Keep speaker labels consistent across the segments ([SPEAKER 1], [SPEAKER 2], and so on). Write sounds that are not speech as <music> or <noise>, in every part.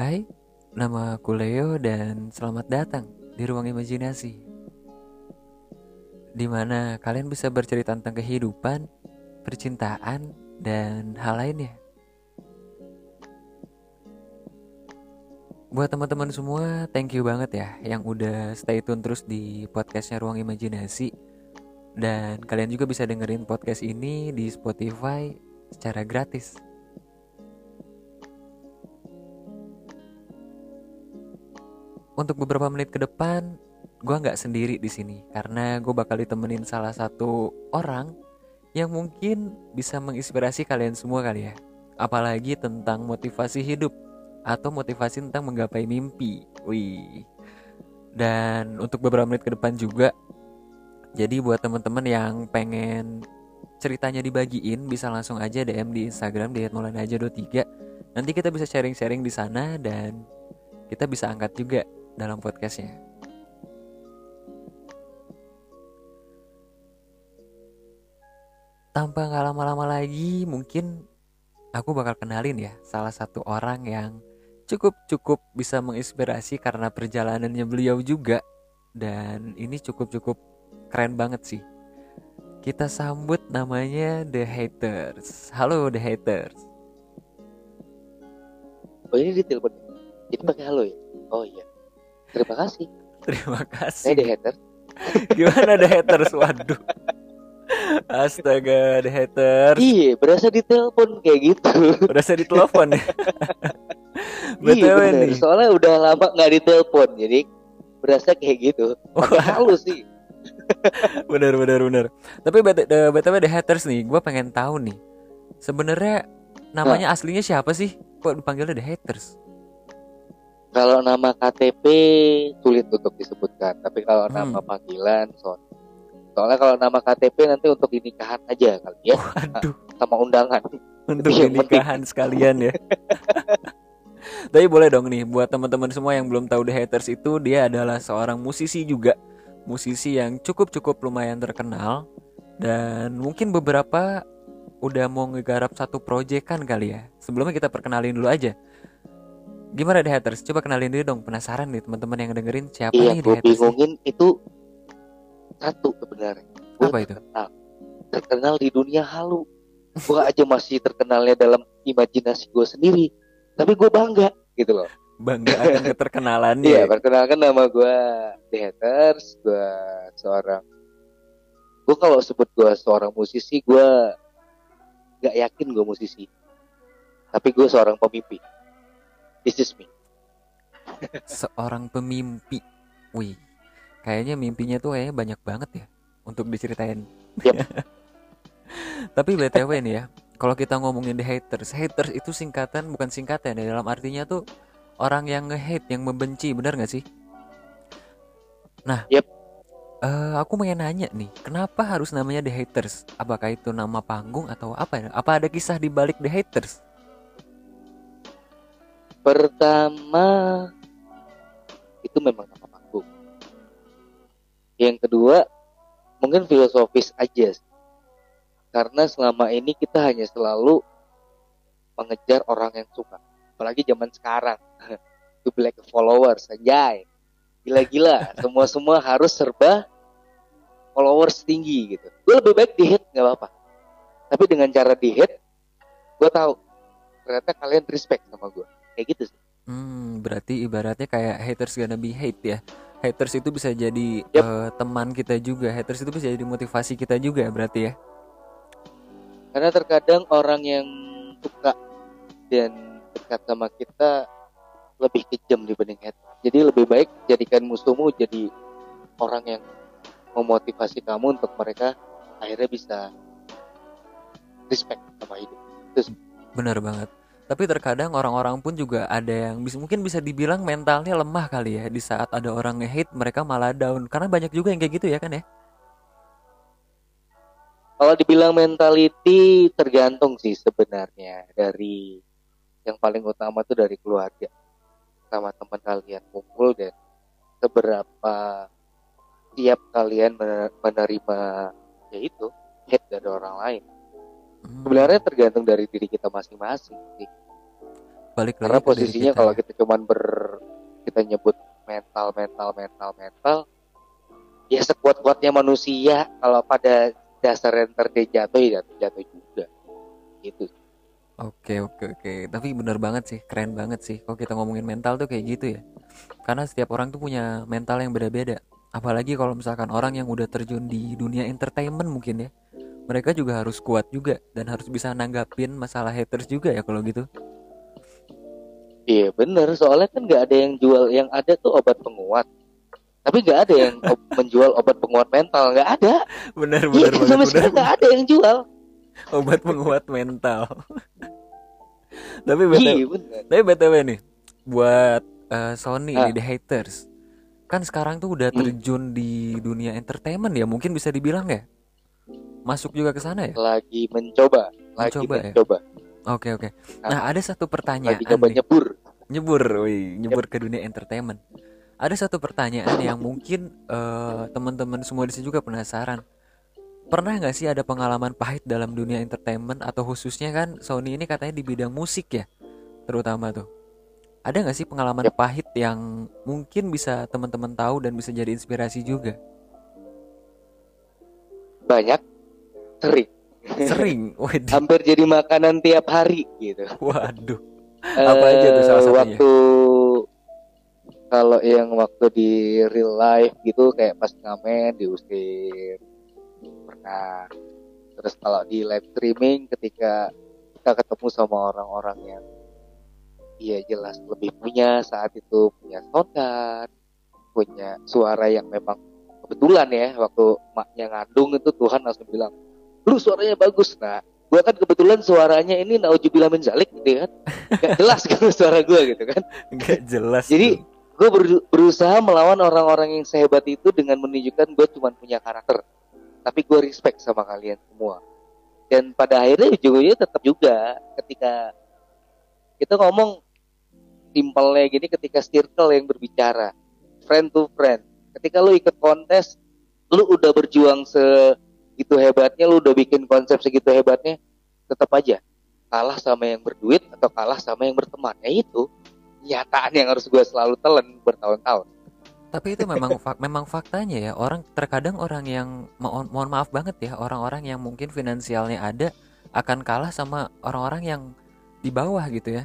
[SPEAKER 1] Hai, nama aku Leo dan selamat datang di ruang imajinasi. Di mana kalian bisa bercerita tentang kehidupan, percintaan, dan hal lainnya. Buat teman-teman semua, thank you banget ya yang udah stay tune terus di podcastnya Ruang Imajinasi. Dan kalian juga bisa dengerin podcast ini di Spotify secara gratis. Untuk beberapa menit ke depan, gue nggak sendiri di sini karena gue bakal ditemenin salah satu orang yang mungkin bisa menginspirasi kalian semua kali ya. Apalagi tentang motivasi hidup atau motivasi tentang menggapai mimpi. Wih. Dan untuk beberapa menit ke depan juga jadi buat teman-teman yang pengen ceritanya dibagiin bisa langsung aja DM di Instagram di @maulanaja23. Nanti kita bisa sharing-sharing di sana dan kita bisa angkat juga dalam podcastnya. Tanpa nggak lama-lama lagi, mungkin aku bakal kenalin ya salah satu orang yang cukup-cukup bisa menginspirasi karena perjalanannya beliau juga. Dan ini cukup-cukup keren banget sih. Kita sambut namanya The Haters. Halo The Haters.
[SPEAKER 2] Oh ini di telepon. Ini pakai halo ya? Oh iya. Terima kasih.
[SPEAKER 1] Terima
[SPEAKER 2] Saya
[SPEAKER 1] kasih.
[SPEAKER 2] The Hater. <laughs>
[SPEAKER 1] Gimana The Haters? Waduh. Astaga The Haters.
[SPEAKER 2] Iya, berasa di telepon kayak gitu.
[SPEAKER 1] Saya ditelepon <laughs> ya.
[SPEAKER 2] iya
[SPEAKER 1] BTW
[SPEAKER 2] bener.
[SPEAKER 1] nih.
[SPEAKER 2] Soalnya udah lama nggak ditelepon, jadi berasa kayak gitu. Halo sih. <laughs>
[SPEAKER 1] bener bener bener. Tapi BT- eh, BTW The Haters nih, gue pengen tahu nih. Sebenarnya namanya aslinya siapa sih? Kok dipanggilnya The Haters?
[SPEAKER 2] Kalau nama KTP sulit untuk disebutkan, tapi kalau
[SPEAKER 1] Hmm.
[SPEAKER 2] nama panggilan so Soalnya kalau nama KTP nanti untuk di nikahan aja kali ya,
[SPEAKER 1] Aduh, <laughs>
[SPEAKER 2] sama undangan.
[SPEAKER 1] untuk
[SPEAKER 2] Yang
[SPEAKER 1] nikahan sekalian ya. <laughs> Tapi boleh dong nih buat teman-teman semua yang belum tahu The Haters itu dia adalah seorang musisi juga. Musisi yang cukup-cukup lumayan terkenal dan mungkin beberapa udah mau ngegarap satu proyekan kali ya. Sebelumnya kita perkenalin dulu aja. Gimana The Haters? Coba kenalin diri dong. Penasaran nih teman-teman yang dengerin siapa
[SPEAKER 2] Iya,
[SPEAKER 1] nih The Haters? nih?
[SPEAKER 2] bingungin itu satu sebenarnya. Gua
[SPEAKER 1] Apa itu?
[SPEAKER 2] Terkenal, terkenal di dunia halu. Gue <laughs> aja masih terkenalnya dalam imajinasi gue sendiri. Tapi gue bangga gitu loh.
[SPEAKER 1] Bangga <laughs> akan keterkenalannya.
[SPEAKER 2] Iya, perkenalkan nama gue The Haters. Gue seorang. Gue kalau sebut gue seorang musisi, gue gak yakin gue musisi. Tapi gue seorang pemimpi. This is me. <laughs>
[SPEAKER 1] seorang pemimpi. Wih, kayaknya mimpinya tuh kayaknya banyak banget ya untuk diceritain.
[SPEAKER 2] Yap. <laughs>
[SPEAKER 1] Tapi btw nih ya, kalau kita ngomongin the haters, haters itu singkatan bukan singkatan ya dalam artinya tuh orang yang nge-hate, yang membenci, benar nggak sih? Nah,
[SPEAKER 2] Yap.
[SPEAKER 1] eh, aku pengen nanya nih, kenapa harus namanya the haters? Apakah itu nama panggung atau apa ya? Apa ada kisah di balik the haters?
[SPEAKER 2] Pertama itu memang nama panggung. Yang kedua mungkin filosofis aja. Karena selama ini kita hanya selalu mengejar orang yang suka. Apalagi zaman sekarang. To be like a followers anjay. Gila-gila, semua-semua harus serba followers tinggi gitu. Gue lebih baik di hate nggak apa-apa. Tapi dengan cara di hate, gue tahu ternyata kalian respect sama gue. Kayak gitu sih.
[SPEAKER 1] Hmm, berarti ibaratnya kayak haters gonna be hate ya. Haters itu bisa jadi
[SPEAKER 2] Yap.
[SPEAKER 1] eh, teman kita juga. Haters itu bisa jadi motivasi kita juga berarti ya.
[SPEAKER 2] Karena terkadang orang yang suka dan dekat sama kita lebih kejam dibanding hate. Jadi lebih baik jadikan musuhmu jadi orang yang memotivasi kamu untuk mereka akhirnya bisa respect sama hidup.
[SPEAKER 1] Benar banget. Tapi terkadang orang-orang pun juga ada yang bis- mungkin bisa dibilang mentalnya lemah kali ya di saat ada orang nge-hate mereka malah down karena banyak juga yang kayak gitu ya kan ya.
[SPEAKER 2] Kalau dibilang mentality tergantung sih sebenarnya dari yang paling utama tuh dari keluarga sama teman kalian kumpul dan seberapa siap kalian mener- menerima ya itu hate dari orang lain.
[SPEAKER 1] Hmm.
[SPEAKER 2] Sebenarnya tergantung dari diri kita masing-masing sih.
[SPEAKER 1] balik lagi
[SPEAKER 2] karena posisinya
[SPEAKER 1] kita.
[SPEAKER 2] kalau
[SPEAKER 1] ya.
[SPEAKER 2] kita cuman ber kita nyebut mental mental mental mental ya sekuat kuatnya manusia. Kalau pada dasarnya ntar dia jatuh ya jatuh, jatuh juga. Gitu.
[SPEAKER 1] Oke oke oke. Tapi bener banget sih keren banget sih. Kalau kita ngomongin mental tuh kayak gitu ya. Karena setiap orang tuh punya mental yang beda-beda. Apalagi kalau misalkan orang yang udah terjun di dunia entertainment mungkin ya mereka juga harus kuat juga dan harus bisa nanggapin masalah haters juga ya kalau gitu.
[SPEAKER 2] Iya bener. Soalnya kan nggak ada yang jual yang ada tuh obat penguat. Tapi nggak ada yang <laughs> ob- menjual obat penguat mental nggak ada.
[SPEAKER 1] Bener bener banget
[SPEAKER 2] sampai
[SPEAKER 1] bener
[SPEAKER 2] sekarang nggak ada yang jual.
[SPEAKER 1] Obat penguat mental. <laughs> Tapi btw
[SPEAKER 2] iya bener.
[SPEAKER 1] tapi btw nih buat eh, Sony
[SPEAKER 2] Ah.
[SPEAKER 1] nih the haters. Kan sekarang tuh udah
[SPEAKER 2] Hmm.
[SPEAKER 1] terjun di dunia entertainment ya mungkin bisa dibilang ya masuk juga ke sana ya?
[SPEAKER 2] Lagi mencoba. Lagi
[SPEAKER 1] Mencoba ya?
[SPEAKER 2] mencoba.
[SPEAKER 1] Oke oke. Nah. Ada satu pertanyaan
[SPEAKER 2] lagi coba nyebur.
[SPEAKER 1] Nyebur wih, nyebur ke dunia entertainment. Ada satu pertanyaan yang mungkin eh, teman-teman semua di sini juga penasaran. Pernah nggak sih ada pengalaman pahit dalam dunia entertainment? Atau khususnya kan Sony ini katanya di bidang musik ya terutama tuh. Ada nggak sih pengalaman
[SPEAKER 2] Yap.
[SPEAKER 1] pahit yang mungkin bisa teman-teman tahu dan bisa jadi inspirasi juga?
[SPEAKER 2] Banyak sering.
[SPEAKER 1] Sering? <laughs> Waduh.
[SPEAKER 2] Hampir jadi makanan tiap hari gitu.
[SPEAKER 1] Waduh. Apa aja tuh salah
[SPEAKER 2] Eh,
[SPEAKER 1] satunya?
[SPEAKER 2] waktu kalau yang waktu di real life gitu kayak pas ngamen diusir pernah. Terus kalau di live streaming ketika kita ketemu sama orang-orang yang iya jelas lebih punya saat itu punya sound card, punya suara yang memang kebetulan ya waktu maknya ngandung itu Tuhan langsung bilang lu suaranya bagus nah gua kan kebetulan suaranya ini naujubillah min zalik gitu kan. Gak jelas kan <laughs> suara gua gitu kan.
[SPEAKER 1] Nggak jelas
[SPEAKER 2] Jadi, gue berusaha melawan orang-orang yang sehebat itu dengan menunjukkan gue cuma punya karakter. Tapi gue respect sama kalian semua. Dan pada akhirnya ujung-ujungnya tetap juga ketika kita ngomong simpelnya gini ketika circle yang berbicara friend to friend. Ketika lu ikut kontes lu udah berjuang segitu hebatnya lu udah bikin konsep segitu hebatnya tetap aja. Kalah sama yang berduit atau kalah sama yang berteman. Ya itu kenyataan yang harus gue selalu telan bertahun-tahun.
[SPEAKER 1] Tapi itu memang fak memang faktanya ya. Orang terkadang orang yang mohon, mohon maaf banget ya orang-orang yang mungkin finansialnya ada akan kalah sama orang-orang yang di bawah gitu ya.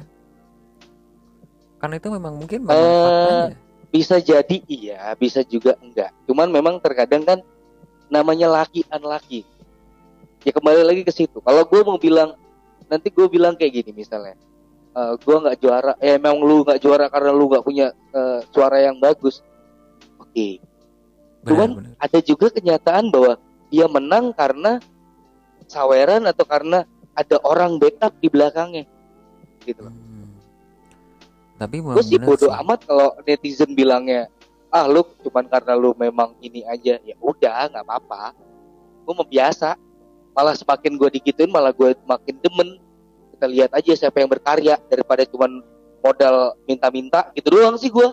[SPEAKER 1] Karena itu memang mungkin memang
[SPEAKER 2] Eh,
[SPEAKER 1] faktanya.
[SPEAKER 2] bisa jadi iya bisa juga enggak. Cuman memang terkadang kan namanya laki an laki ya kembali lagi ke situ kalau gue mau bilang nanti gue bilang kayak gini misalnya eh gue nggak juara eh memang lu nggak juara karena lu nggak punya eh, suara yang bagus oke cuman
[SPEAKER 1] Benar, benar.
[SPEAKER 2] ada juga kenyataan bahwa dia menang karena saweran atau karena ada orang backup di belakangnya gitu loh.
[SPEAKER 1] Hmm. Tapi
[SPEAKER 2] gue sih bodoh
[SPEAKER 1] sih.
[SPEAKER 2] amat kalau netizen bilangnya ah lu cuman karena lu memang ini aja ya udah nggak apa-apa. Gue mau biasa. Malah semakin gue digituin malah gue makin demen. Kita lihat aja siapa yang berkarya daripada cuman modal minta-minta gitu doang sih gue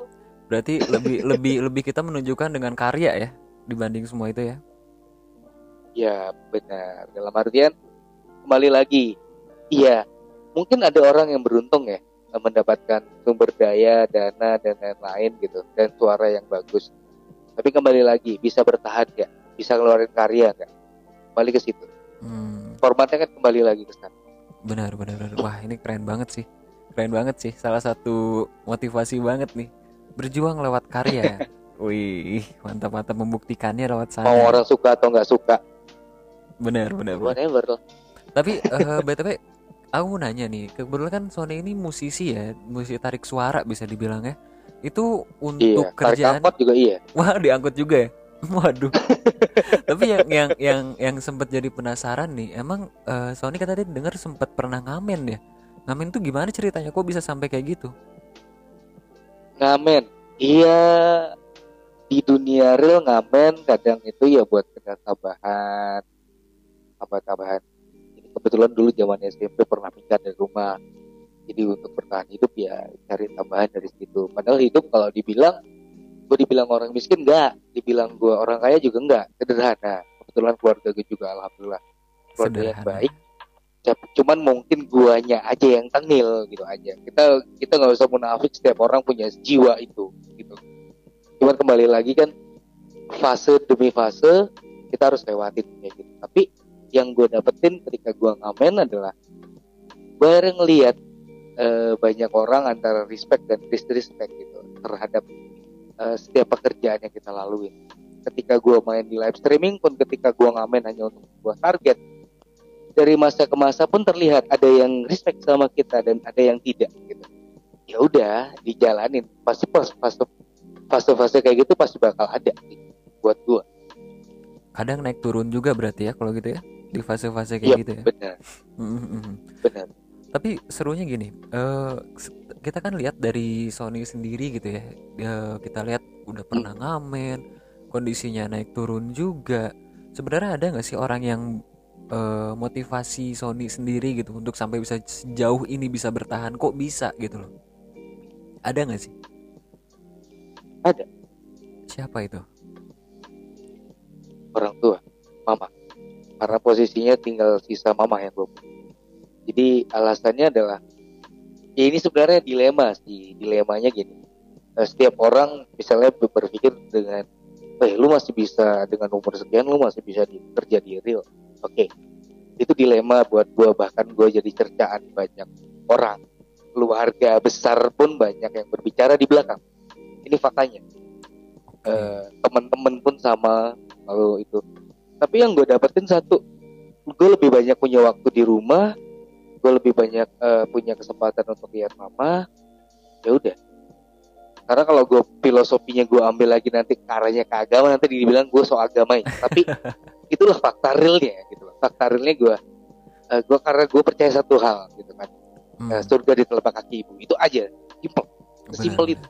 [SPEAKER 1] Berarti lebih <laughs> lebih lebih kita menunjukkan dengan karya ya dibanding semua itu ya.
[SPEAKER 2] ya benar. Dalam artian kembali lagi. Iya mungkin ada orang yang beruntung ya mendapatkan sumber daya dana dan lain-lain gitu dan suara yang bagus tapi kembali lagi bisa bertahan gak bisa ngeluarin karya gak kembali ke situ
[SPEAKER 1] Hmm.
[SPEAKER 2] formatnya kan kembali lagi ke sana
[SPEAKER 1] Benar, benar, benar. Wah, ini keren banget sih. Keren banget sih. Salah satu motivasi banget nih. Berjuang lewat karya. <laughs> Wih, mantap-mantap membuktikannya lewat sana.
[SPEAKER 2] mau orang suka atau nggak suka
[SPEAKER 1] Benar, benar, benar.
[SPEAKER 2] whatever
[SPEAKER 1] Tapi eh, <laughs> BTW aku mau nanya nih, kebetulan kan Sony ini musisi ya, musisi tarik suara bisa dibilang ya. Itu
[SPEAKER 2] iya
[SPEAKER 1] untuk
[SPEAKER 2] tarik
[SPEAKER 1] kerjaan
[SPEAKER 2] angkot juga iya <laughs>
[SPEAKER 1] Wah, diangkut juga ya. Waduh. <laughs> Tapi yang yang yang yang sempat jadi penasaran nih, emang eh, Sony kan tadi dengar sempat pernah ngamen ya. Ngamen tuh gimana ceritanya? Kok bisa sampai kayak gitu?
[SPEAKER 2] ngamen iya di dunia real ngamen kadang itu ya buat kenal tambahan apa tambahan kebetulan dulu zaman SMP pernah pindah dari rumah. Jadi untuk bertahan hidup ya cari tambahan dari situ. Padahal hidup kalau dibilang gue dibilang orang miskin enggak. Dibilang gue orang kaya juga enggak. Sederhana. Kebetulan keluarga gue juga alhamdulillah. Keluarga yang baik. Cuman mungkin guanya aja yang tengil gitu aja. Kita kita nggak usah munafik setiap orang punya jiwa itu gitu. Cuman kembali lagi kan fase demi fase kita harus lewatin kayak gitu. Tapi yang gue dapetin ketika gue ngamen adalah gue ngeliat eh, banyak orang antara respect dan disrespect gitu terhadap eh, setiap pekerjaan yang kita lalui. Ketika gue main di live streaming pun ketika gue ngamen hanya untuk sebuah target dari masa ke masa pun terlihat ada yang respect sama kita dan ada yang tidak gitu. Ya udah dijalanin. Pasti pas fase fase fase kayak gitu pasti bakal ada gitu, buat gue
[SPEAKER 1] kadang naik turun juga berarti ya kalau gitu ya di fase-fase kayak
[SPEAKER 2] iya
[SPEAKER 1] gitu ya
[SPEAKER 2] benar benar
[SPEAKER 1] Tapi serunya gini, se- kita kan lihat dari Sony sendiri gitu ya, eh, kita lihat udah pernah ngamen, kondisinya naik turun juga. Sebenarnya ada nggak sih orang yang eh, motivasi Sony sendiri gitu untuk sampai bisa sejauh ini bisa bertahan? Kok bisa gitu loh? Ada nggak sih?
[SPEAKER 2] Ada.
[SPEAKER 1] Siapa itu?
[SPEAKER 2] orang tua mama karena posisinya tinggal sisa mama yang belum jadi alasannya adalah ya ini sebenarnya dilema sih dilemanya gini. Eh, setiap orang misalnya ber- berpikir dengan eh lu masih bisa dengan umur sekian lu masih bisa di, kerja di real. Oke itu dilema buat gua bahkan gua jadi cercaan banyak orang. Keluarga besar pun banyak yang berbicara di belakang. Ini faktanya. Eh, teman-teman pun sama lalu itu tapi yang gue dapetin satu gue lebih banyak punya waktu di rumah gue lebih banyak eh, punya kesempatan untuk lihat mama ya udah. Karena kalau gue filosofinya gue ambil lagi nanti karanya ke agama nanti dibilang gue so agama ya. tapi <laughs> itulah fakta realnya gitu loh. Fakta realnya gue eh, gue karena gue percaya satu hal gitu kan.
[SPEAKER 1] Hmm,
[SPEAKER 2] Eh, surga di telapak kaki ibu. Itu aja. Simple. Simpel
[SPEAKER 1] benar.
[SPEAKER 2] itu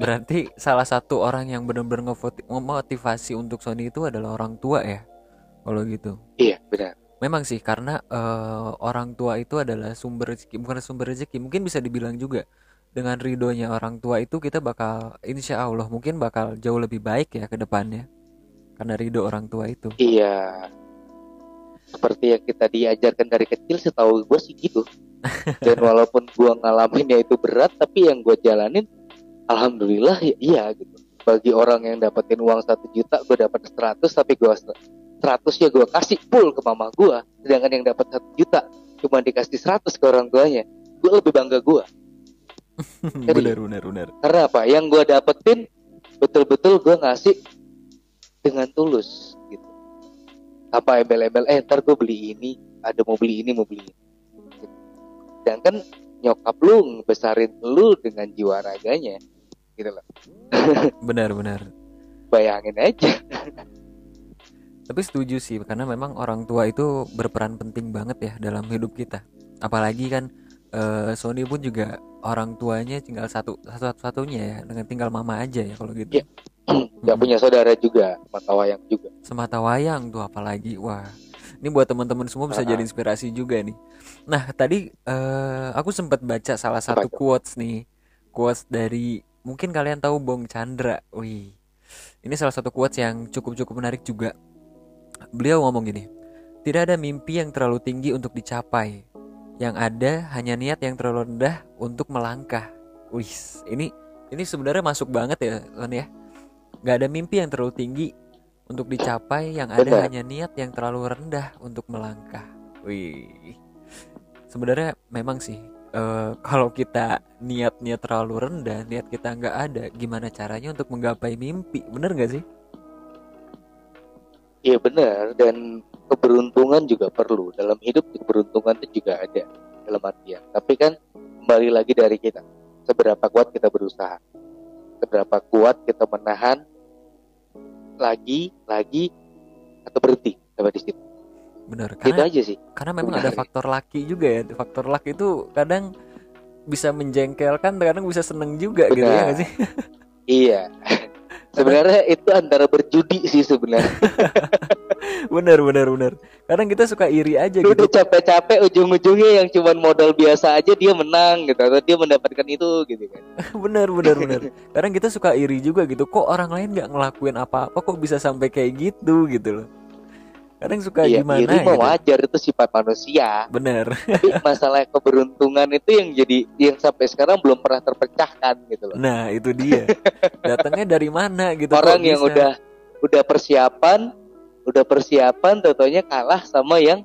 [SPEAKER 1] Berarti salah satu orang yang benar-benar memotivasi untuk Sony itu adalah orang tua ya, kalau gitu.
[SPEAKER 2] iya benar
[SPEAKER 1] Memang sih karena eh, orang tua itu adalah sumber rezeki, bukan sumber rezeki, mungkin bisa dibilang juga dengan ridhonya orang tua itu kita bakal insya Allah mungkin bakal jauh lebih baik ya ke depannya karena ridho orang tua itu.
[SPEAKER 2] Iya. Seperti yang kita diajarkan dari kecil setahu gue sih gitu. <laughs> Dan walaupun gue ngalaminnya itu berat, tapi yang gue jalanin, alhamdulillah ya iya gitu. Bagi orang yang dapetin uang satu juta, gue dapat 100, tapi gue 100 ya gue kasih full ke mama gue. Sedangkan yang dapat satu juta cuma dikasih 100 ke orang tuanya. Gue lebih bangga gue. <laughs>
[SPEAKER 1] Benar benar benar.
[SPEAKER 2] Karena apa? Yang gue dapetin betul-betul gue ngasih dengan tulus gitu. Apa embel-embel, eh ntar gue beli ini, ada mau beli ini, mau beli ini. Sedangkan nyokap lu ngebesarin lu dengan jiwa raganya, gitu loh. <laughs>
[SPEAKER 1] Benar benar.
[SPEAKER 2] Bayangin aja.
[SPEAKER 1] Tapi setuju sih karena memang orang tua itu berperan penting banget ya dalam hidup kita. Apalagi kan eh, Sony pun juga orang tuanya tinggal satu satu satunya ya dengan tinggal mama aja ya kalau gitu.
[SPEAKER 2] Iya. <clears throat> Gak punya saudara juga, mata wayang juga.
[SPEAKER 1] Semata wayang tuh apalagi wah. Ini buat teman-teman semua bisa
[SPEAKER 2] Ah.
[SPEAKER 1] jadi inspirasi juga nih. Nah tadi eh, aku sempat baca salah satu quotes nih, quotes dari mungkin kalian tahu Bong Chandra. Wih, ini salah satu quotes yang cukup-cukup menarik juga. Beliau ngomong gini, tidak ada mimpi yang terlalu tinggi untuk dicapai. Yang ada hanya niat yang terlalu rendah untuk melangkah. Wih, ini ini sebenarnya masuk banget ya, Lon ya. Gak ada mimpi yang terlalu tinggi untuk dicapai, yang ada
[SPEAKER 2] Benar.
[SPEAKER 1] hanya niat yang terlalu rendah untuk melangkah. Wih, sebenarnya memang sih eh, kalau kita niatnya terlalu rendah, niat kita nggak ada, gimana caranya untuk menggapai mimpi? Bener nggak sih?
[SPEAKER 2] Iya benar, dan keberuntungan juga perlu. Dalam hidup keberuntungan itu juga ada dalam artian. Tapi kan kembali lagi dari kita. Seberapa kuat kita berusaha. Seberapa kuat kita menahan lagi, lagi atau berhenti sampai di situ.
[SPEAKER 1] Bener,
[SPEAKER 2] Itu
[SPEAKER 1] karena
[SPEAKER 2] aja sih.
[SPEAKER 1] karena memang ada
[SPEAKER 2] Benar.
[SPEAKER 1] faktor laki juga ya. Faktor laki itu kadang bisa menjengkelkan, kadang bisa seneng juga gitu ya
[SPEAKER 2] Benar.
[SPEAKER 1] nggak sih?
[SPEAKER 2] Iya. <laughs> sebenarnya itu antara berjudi sih sebenarnya. <laughs>
[SPEAKER 1] bener, bener, bener. Kadang kita suka iri aja
[SPEAKER 2] Lu
[SPEAKER 1] gitu.
[SPEAKER 2] udah capek-capek ujung-ujungnya yang cuman modal biasa aja dia menang gitu atau dia mendapatkan itu gitu kan. <laughs>
[SPEAKER 1] bener, bener, bener. <laughs> Kadang kita suka iri juga gitu. Kok orang lain nggak ngelakuin apa-apa, kok bisa sampai kayak gitu gitu loh. kadang suka
[SPEAKER 2] Iya,
[SPEAKER 1] gimana
[SPEAKER 2] iri
[SPEAKER 1] gitu
[SPEAKER 2] wajar itu sifat manusia.
[SPEAKER 1] bener
[SPEAKER 2] Tapi <laughs> masalah keberuntungan itu yang jadi yang sampai sekarang belum pernah terpecahkan gitu loh.
[SPEAKER 1] nah itu dia datangnya dari mana gitu
[SPEAKER 2] Orang yang
[SPEAKER 1] bisa?
[SPEAKER 2] udah udah persiapan, udah persiapan tentunya kalah sama yang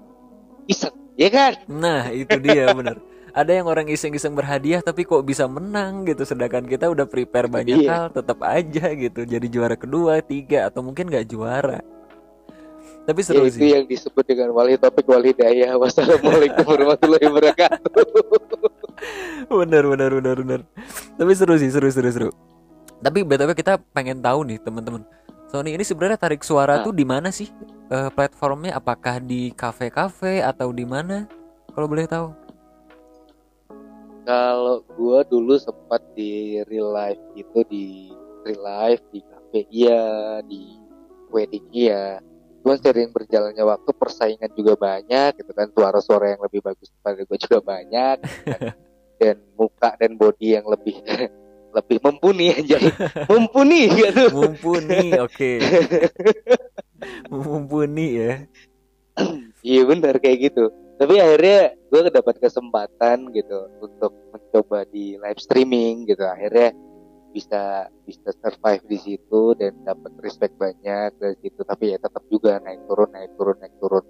[SPEAKER 2] iseng, ya kan?
[SPEAKER 1] nah itu dia <laughs> bener ada yang orang iseng-iseng berhadiah tapi kok bisa menang gitu sedangkan kita udah prepare banyak
[SPEAKER 2] Iya.
[SPEAKER 1] hal tetap aja gitu jadi juara kedua tiga atau mungkin nggak juara tapi
[SPEAKER 2] Ya,
[SPEAKER 1] seru
[SPEAKER 2] itu
[SPEAKER 1] sih
[SPEAKER 2] yang disebut dengan wali topik wali daya. <laughs> Wassalamualaikum warahmatullahi wabarakatuh. <laughs>
[SPEAKER 1] bener bener bener bener tapi seru sih seru seru seru tapi btw kita pengen tahu nih teman-teman Sony ini sebenarnya tarik suara
[SPEAKER 2] Nah.
[SPEAKER 1] tuh di mana sih Eh, platformnya apakah di kafe-kafe atau di mana kalau boleh tahu
[SPEAKER 2] Kalau gua dulu sempat di real life itu di real life di cafe iya, di wedding iya. Cuman sering berjalannya waktu persaingan juga banyak gitu kan suara-suara yang lebih bagus daripada gue juga banyak gitu kan. <laughs> dan muka dan body yang lebih <laughs> lebih mumpuni <laughs> aja <laughs> mumpuni gitu.
[SPEAKER 1] Mumpuni <laughs> oke. Mumpuni ya. <clears throat>
[SPEAKER 2] Iya benar kayak gitu. Tapi akhirnya gue dapat kesempatan gitu untuk mencoba di live streaming gitu. Akhirnya bisa bisa survive di situ dan dapat respect banyak dari situ. Tapi ya tetap juga naik turun naik turun naik turun.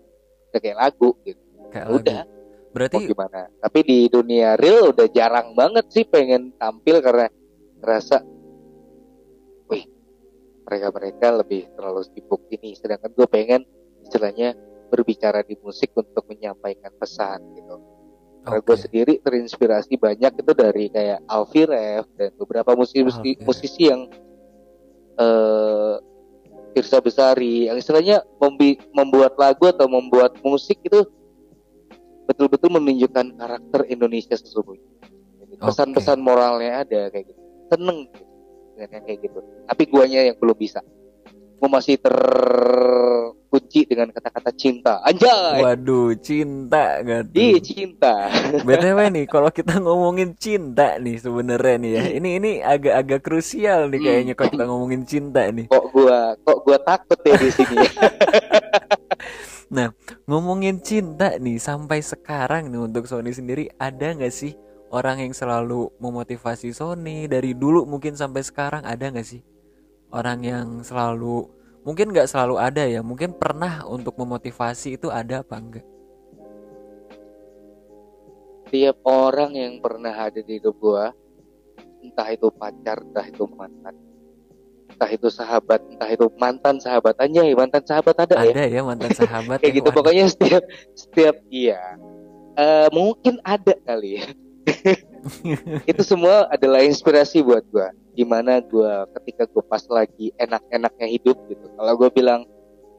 [SPEAKER 2] Kayak lagu gitu.
[SPEAKER 1] Kayak
[SPEAKER 2] Ya udah.
[SPEAKER 1] Lagu berarti
[SPEAKER 2] gimana? Tapi di dunia real udah jarang banget sih pengen tampil karena ngerasa wih mereka mereka lebih terlalu sibuk ini. Sedangkan gue pengen istilahnya berbicara di musik untuk menyampaikan pesan gitu. Karena gue sendiri terinspirasi banyak itu dari kayak Alfie Rev dan beberapa musisi
[SPEAKER 1] Alfie Rev.
[SPEAKER 2] musisi yang eh Tirsa Besari yang istilahnya membuat lagu atau membuat musik itu betul-betul menunjukkan karakter Indonesia sesungguhnya. Pesan-pesan moralnya ada kayak gitu seneng gitu, dengan yang kayak gitu. Tapi guanya yang belum bisa. Gue masih terkunci dengan kata-kata cinta. Anjay!
[SPEAKER 1] Waduh cinta gak tuh
[SPEAKER 2] Ih, cinta <laughs>
[SPEAKER 1] BTW nih, kalau kita ngomongin cinta nih sebenarnya nih ya, ini ini agak-agak krusial nih
[SPEAKER 2] Hmm.
[SPEAKER 1] kayaknya kalau kita ngomongin cinta nih.
[SPEAKER 2] kok gua kok gua takut ya di sini? <laughs>
[SPEAKER 1] Ngomongin cinta nih sampai sekarang nih untuk Sony sendiri ada nggak sih orang yang selalu memotivasi Sony dari dulu mungkin sampai sekarang ada nggak sih? Orang yang selalu mungkin nggak selalu ada ya, mungkin pernah untuk memotivasi itu ada apa enggak?
[SPEAKER 2] tiap orang yang pernah ada di hidup gua entah itu pacar entah itu mantan entah itu sahabat entah itu mantan sahabat aja mantan sahabat ada ya?
[SPEAKER 1] Ada ya mantan <laughs> sahabat
[SPEAKER 2] kayak gitu
[SPEAKER 1] waduh,
[SPEAKER 2] pokoknya setiap setiap iya. Eh, mungkin ada kali ya <laughs> itu semua adalah inspirasi buat gua. Gimana gua ketika gua pas lagi enak-enaknya hidup gitu. Kalau gua bilang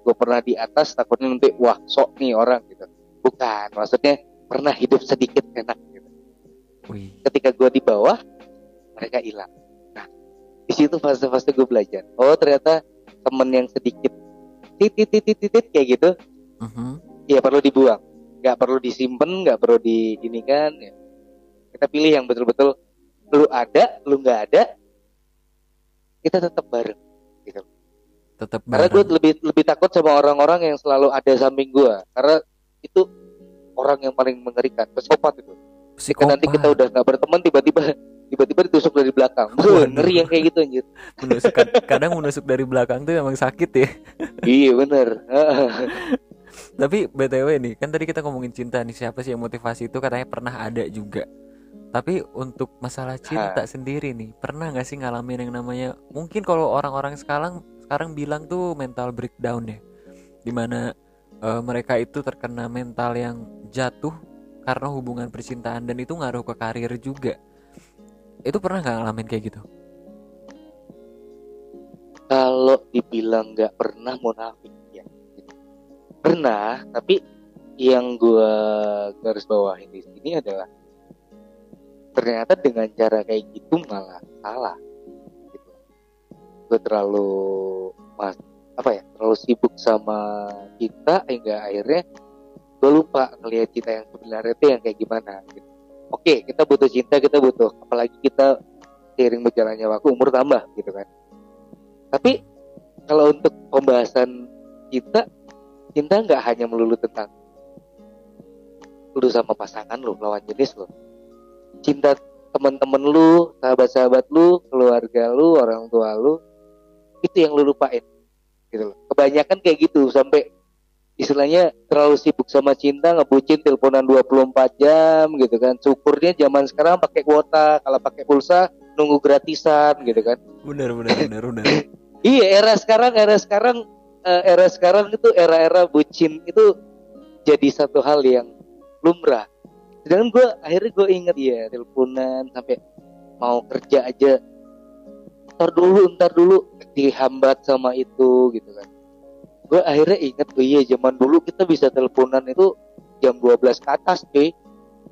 [SPEAKER 2] gua pernah di atas takutnya nanti wah sok nih orang gitu. Bukan maksudnya pernah hidup sedikit enak gitu.
[SPEAKER 1] Wih,
[SPEAKER 2] ketika gua di bawah mereka hilang. Nah di situ fase-fase gue belajar. Oh ternyata temen yang sedikit titit titit titit kayak gitu
[SPEAKER 1] mhm.
[SPEAKER 2] ya perlu dibuang. Nggak perlu disimpan nggak perlu di ini kan ya. Kita pilih yang betul-betul lu ada lu nggak ada kita tetap bareng gitu.
[SPEAKER 1] Tetap
[SPEAKER 2] karena gue
[SPEAKER 1] bareng.
[SPEAKER 2] lebih lebih takut sama orang-orang yang selalu ada samping gue karena itu orang yang paling mengerikan psikopat itu. Ketika nanti kita
[SPEAKER 1] Psikopat.
[SPEAKER 2] udah nggak berteman tiba-tiba tiba-tiba ditusuk dari belakang.
[SPEAKER 1] Waduh.
[SPEAKER 2] ngeri yang kayak gitu anjir.
[SPEAKER 1] Menusuk kad- kadang menusuk dari belakang tuh emang sakit ya.
[SPEAKER 2] Iya bener.
[SPEAKER 1] Tapi btw nih kan tadi kita ngomongin cinta nih siapa sih yang motivasi itu? Katanya pernah ada juga tapi untuk masalah cinta sendiri nih pernah nggak sih ngalamin yang namanya mungkin kalau orang-orang sekarang sekarang bilang tuh mental breakdown ya. Di mana eh, mereka itu terkena mental yang jatuh karena hubungan percintaan dan itu ngaruh ke karir juga. Itu pernah nggak ngalamin kayak gitu?
[SPEAKER 2] Kalau dibilang nggak pernah munafik ya. Pernah tapi yang gua garis bawahin di sini adalah ternyata dengan cara kayak gitu malah salah gitu. gue terlalu mas apa ya terlalu sibuk sama kita hingga akhirnya gue lupa ngelihat cinta yang sebenarnya itu yang kayak gimana gitu. oke kita butuh cinta kita butuh apalagi kita seiring berjalannya waktu umur tambah gitu kan tapi kalau untuk pembahasan kita cinta nggak hanya melulu tentang lu sama pasangan lu lawan jenis lu cinta teman-teman lu sahabat-sahabat lu keluarga lu orang tua lu itu yang lu lupain gitu loh. Kebanyakan kayak gitu sampai istilahnya terlalu sibuk sama cinta ngebucin teleponan 24 jam gitu kan. Syukurnya zaman sekarang pakai kuota kalau pakai pulsa nunggu gratisan gitu kan.
[SPEAKER 1] Benar benar benar benar <laughs>
[SPEAKER 2] iya era sekarang era sekarang eh, era sekarang itu era-era bucin itu jadi satu hal yang lumrah sedangkan gue akhirnya gue inget ya teleponan sampai mau kerja aja. Ntar dulu ntar dulu dihambat sama itu gitu kan. Gue akhirnya inget oh iya zaman dulu kita bisa teleponan itu jam 12 ke atas cuy.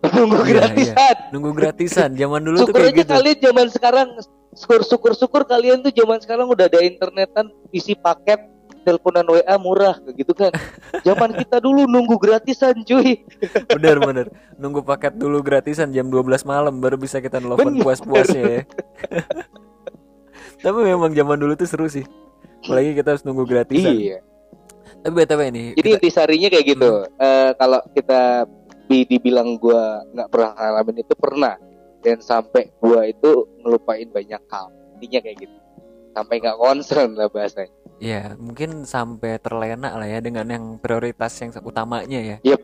[SPEAKER 2] <laughs> Nunggu
[SPEAKER 1] Iya,
[SPEAKER 2] gratisan.
[SPEAKER 1] Nunggu gratisan. Zaman dulu tuh
[SPEAKER 2] syukur
[SPEAKER 1] kayak
[SPEAKER 2] aja
[SPEAKER 1] gitu.
[SPEAKER 2] kalian zaman sekarang syukur syukur syukur kalian tuh zaman sekarang udah ada internetan isi paket teleponan WA murah gitu kan. Zaman kita dulu nunggu gratisan cuy.
[SPEAKER 1] Benar benar nunggu paket dulu gratisan jam 12 malam baru bisa kita nelfon
[SPEAKER 2] Bener.
[SPEAKER 1] puas-puasnya ya. Tapi memang zaman dulu tuh seru sih. Apalagi kita harus nunggu gratisan.
[SPEAKER 2] Iya.
[SPEAKER 1] Tapi btw nih
[SPEAKER 2] jadi
[SPEAKER 1] kita-
[SPEAKER 2] intisarinya kayak gitu. Eh, kalau kita di- dibilang gua nggak pernah ngalamin itu pernah. Dan sampai gua itu ngelupain banyak hal. Intinya kayak gitu. Sampai nggak concern lah bahasanya
[SPEAKER 1] ya mungkin sampai terlena lah ya dengan yang prioritas yang utamanya ya.
[SPEAKER 2] Yep.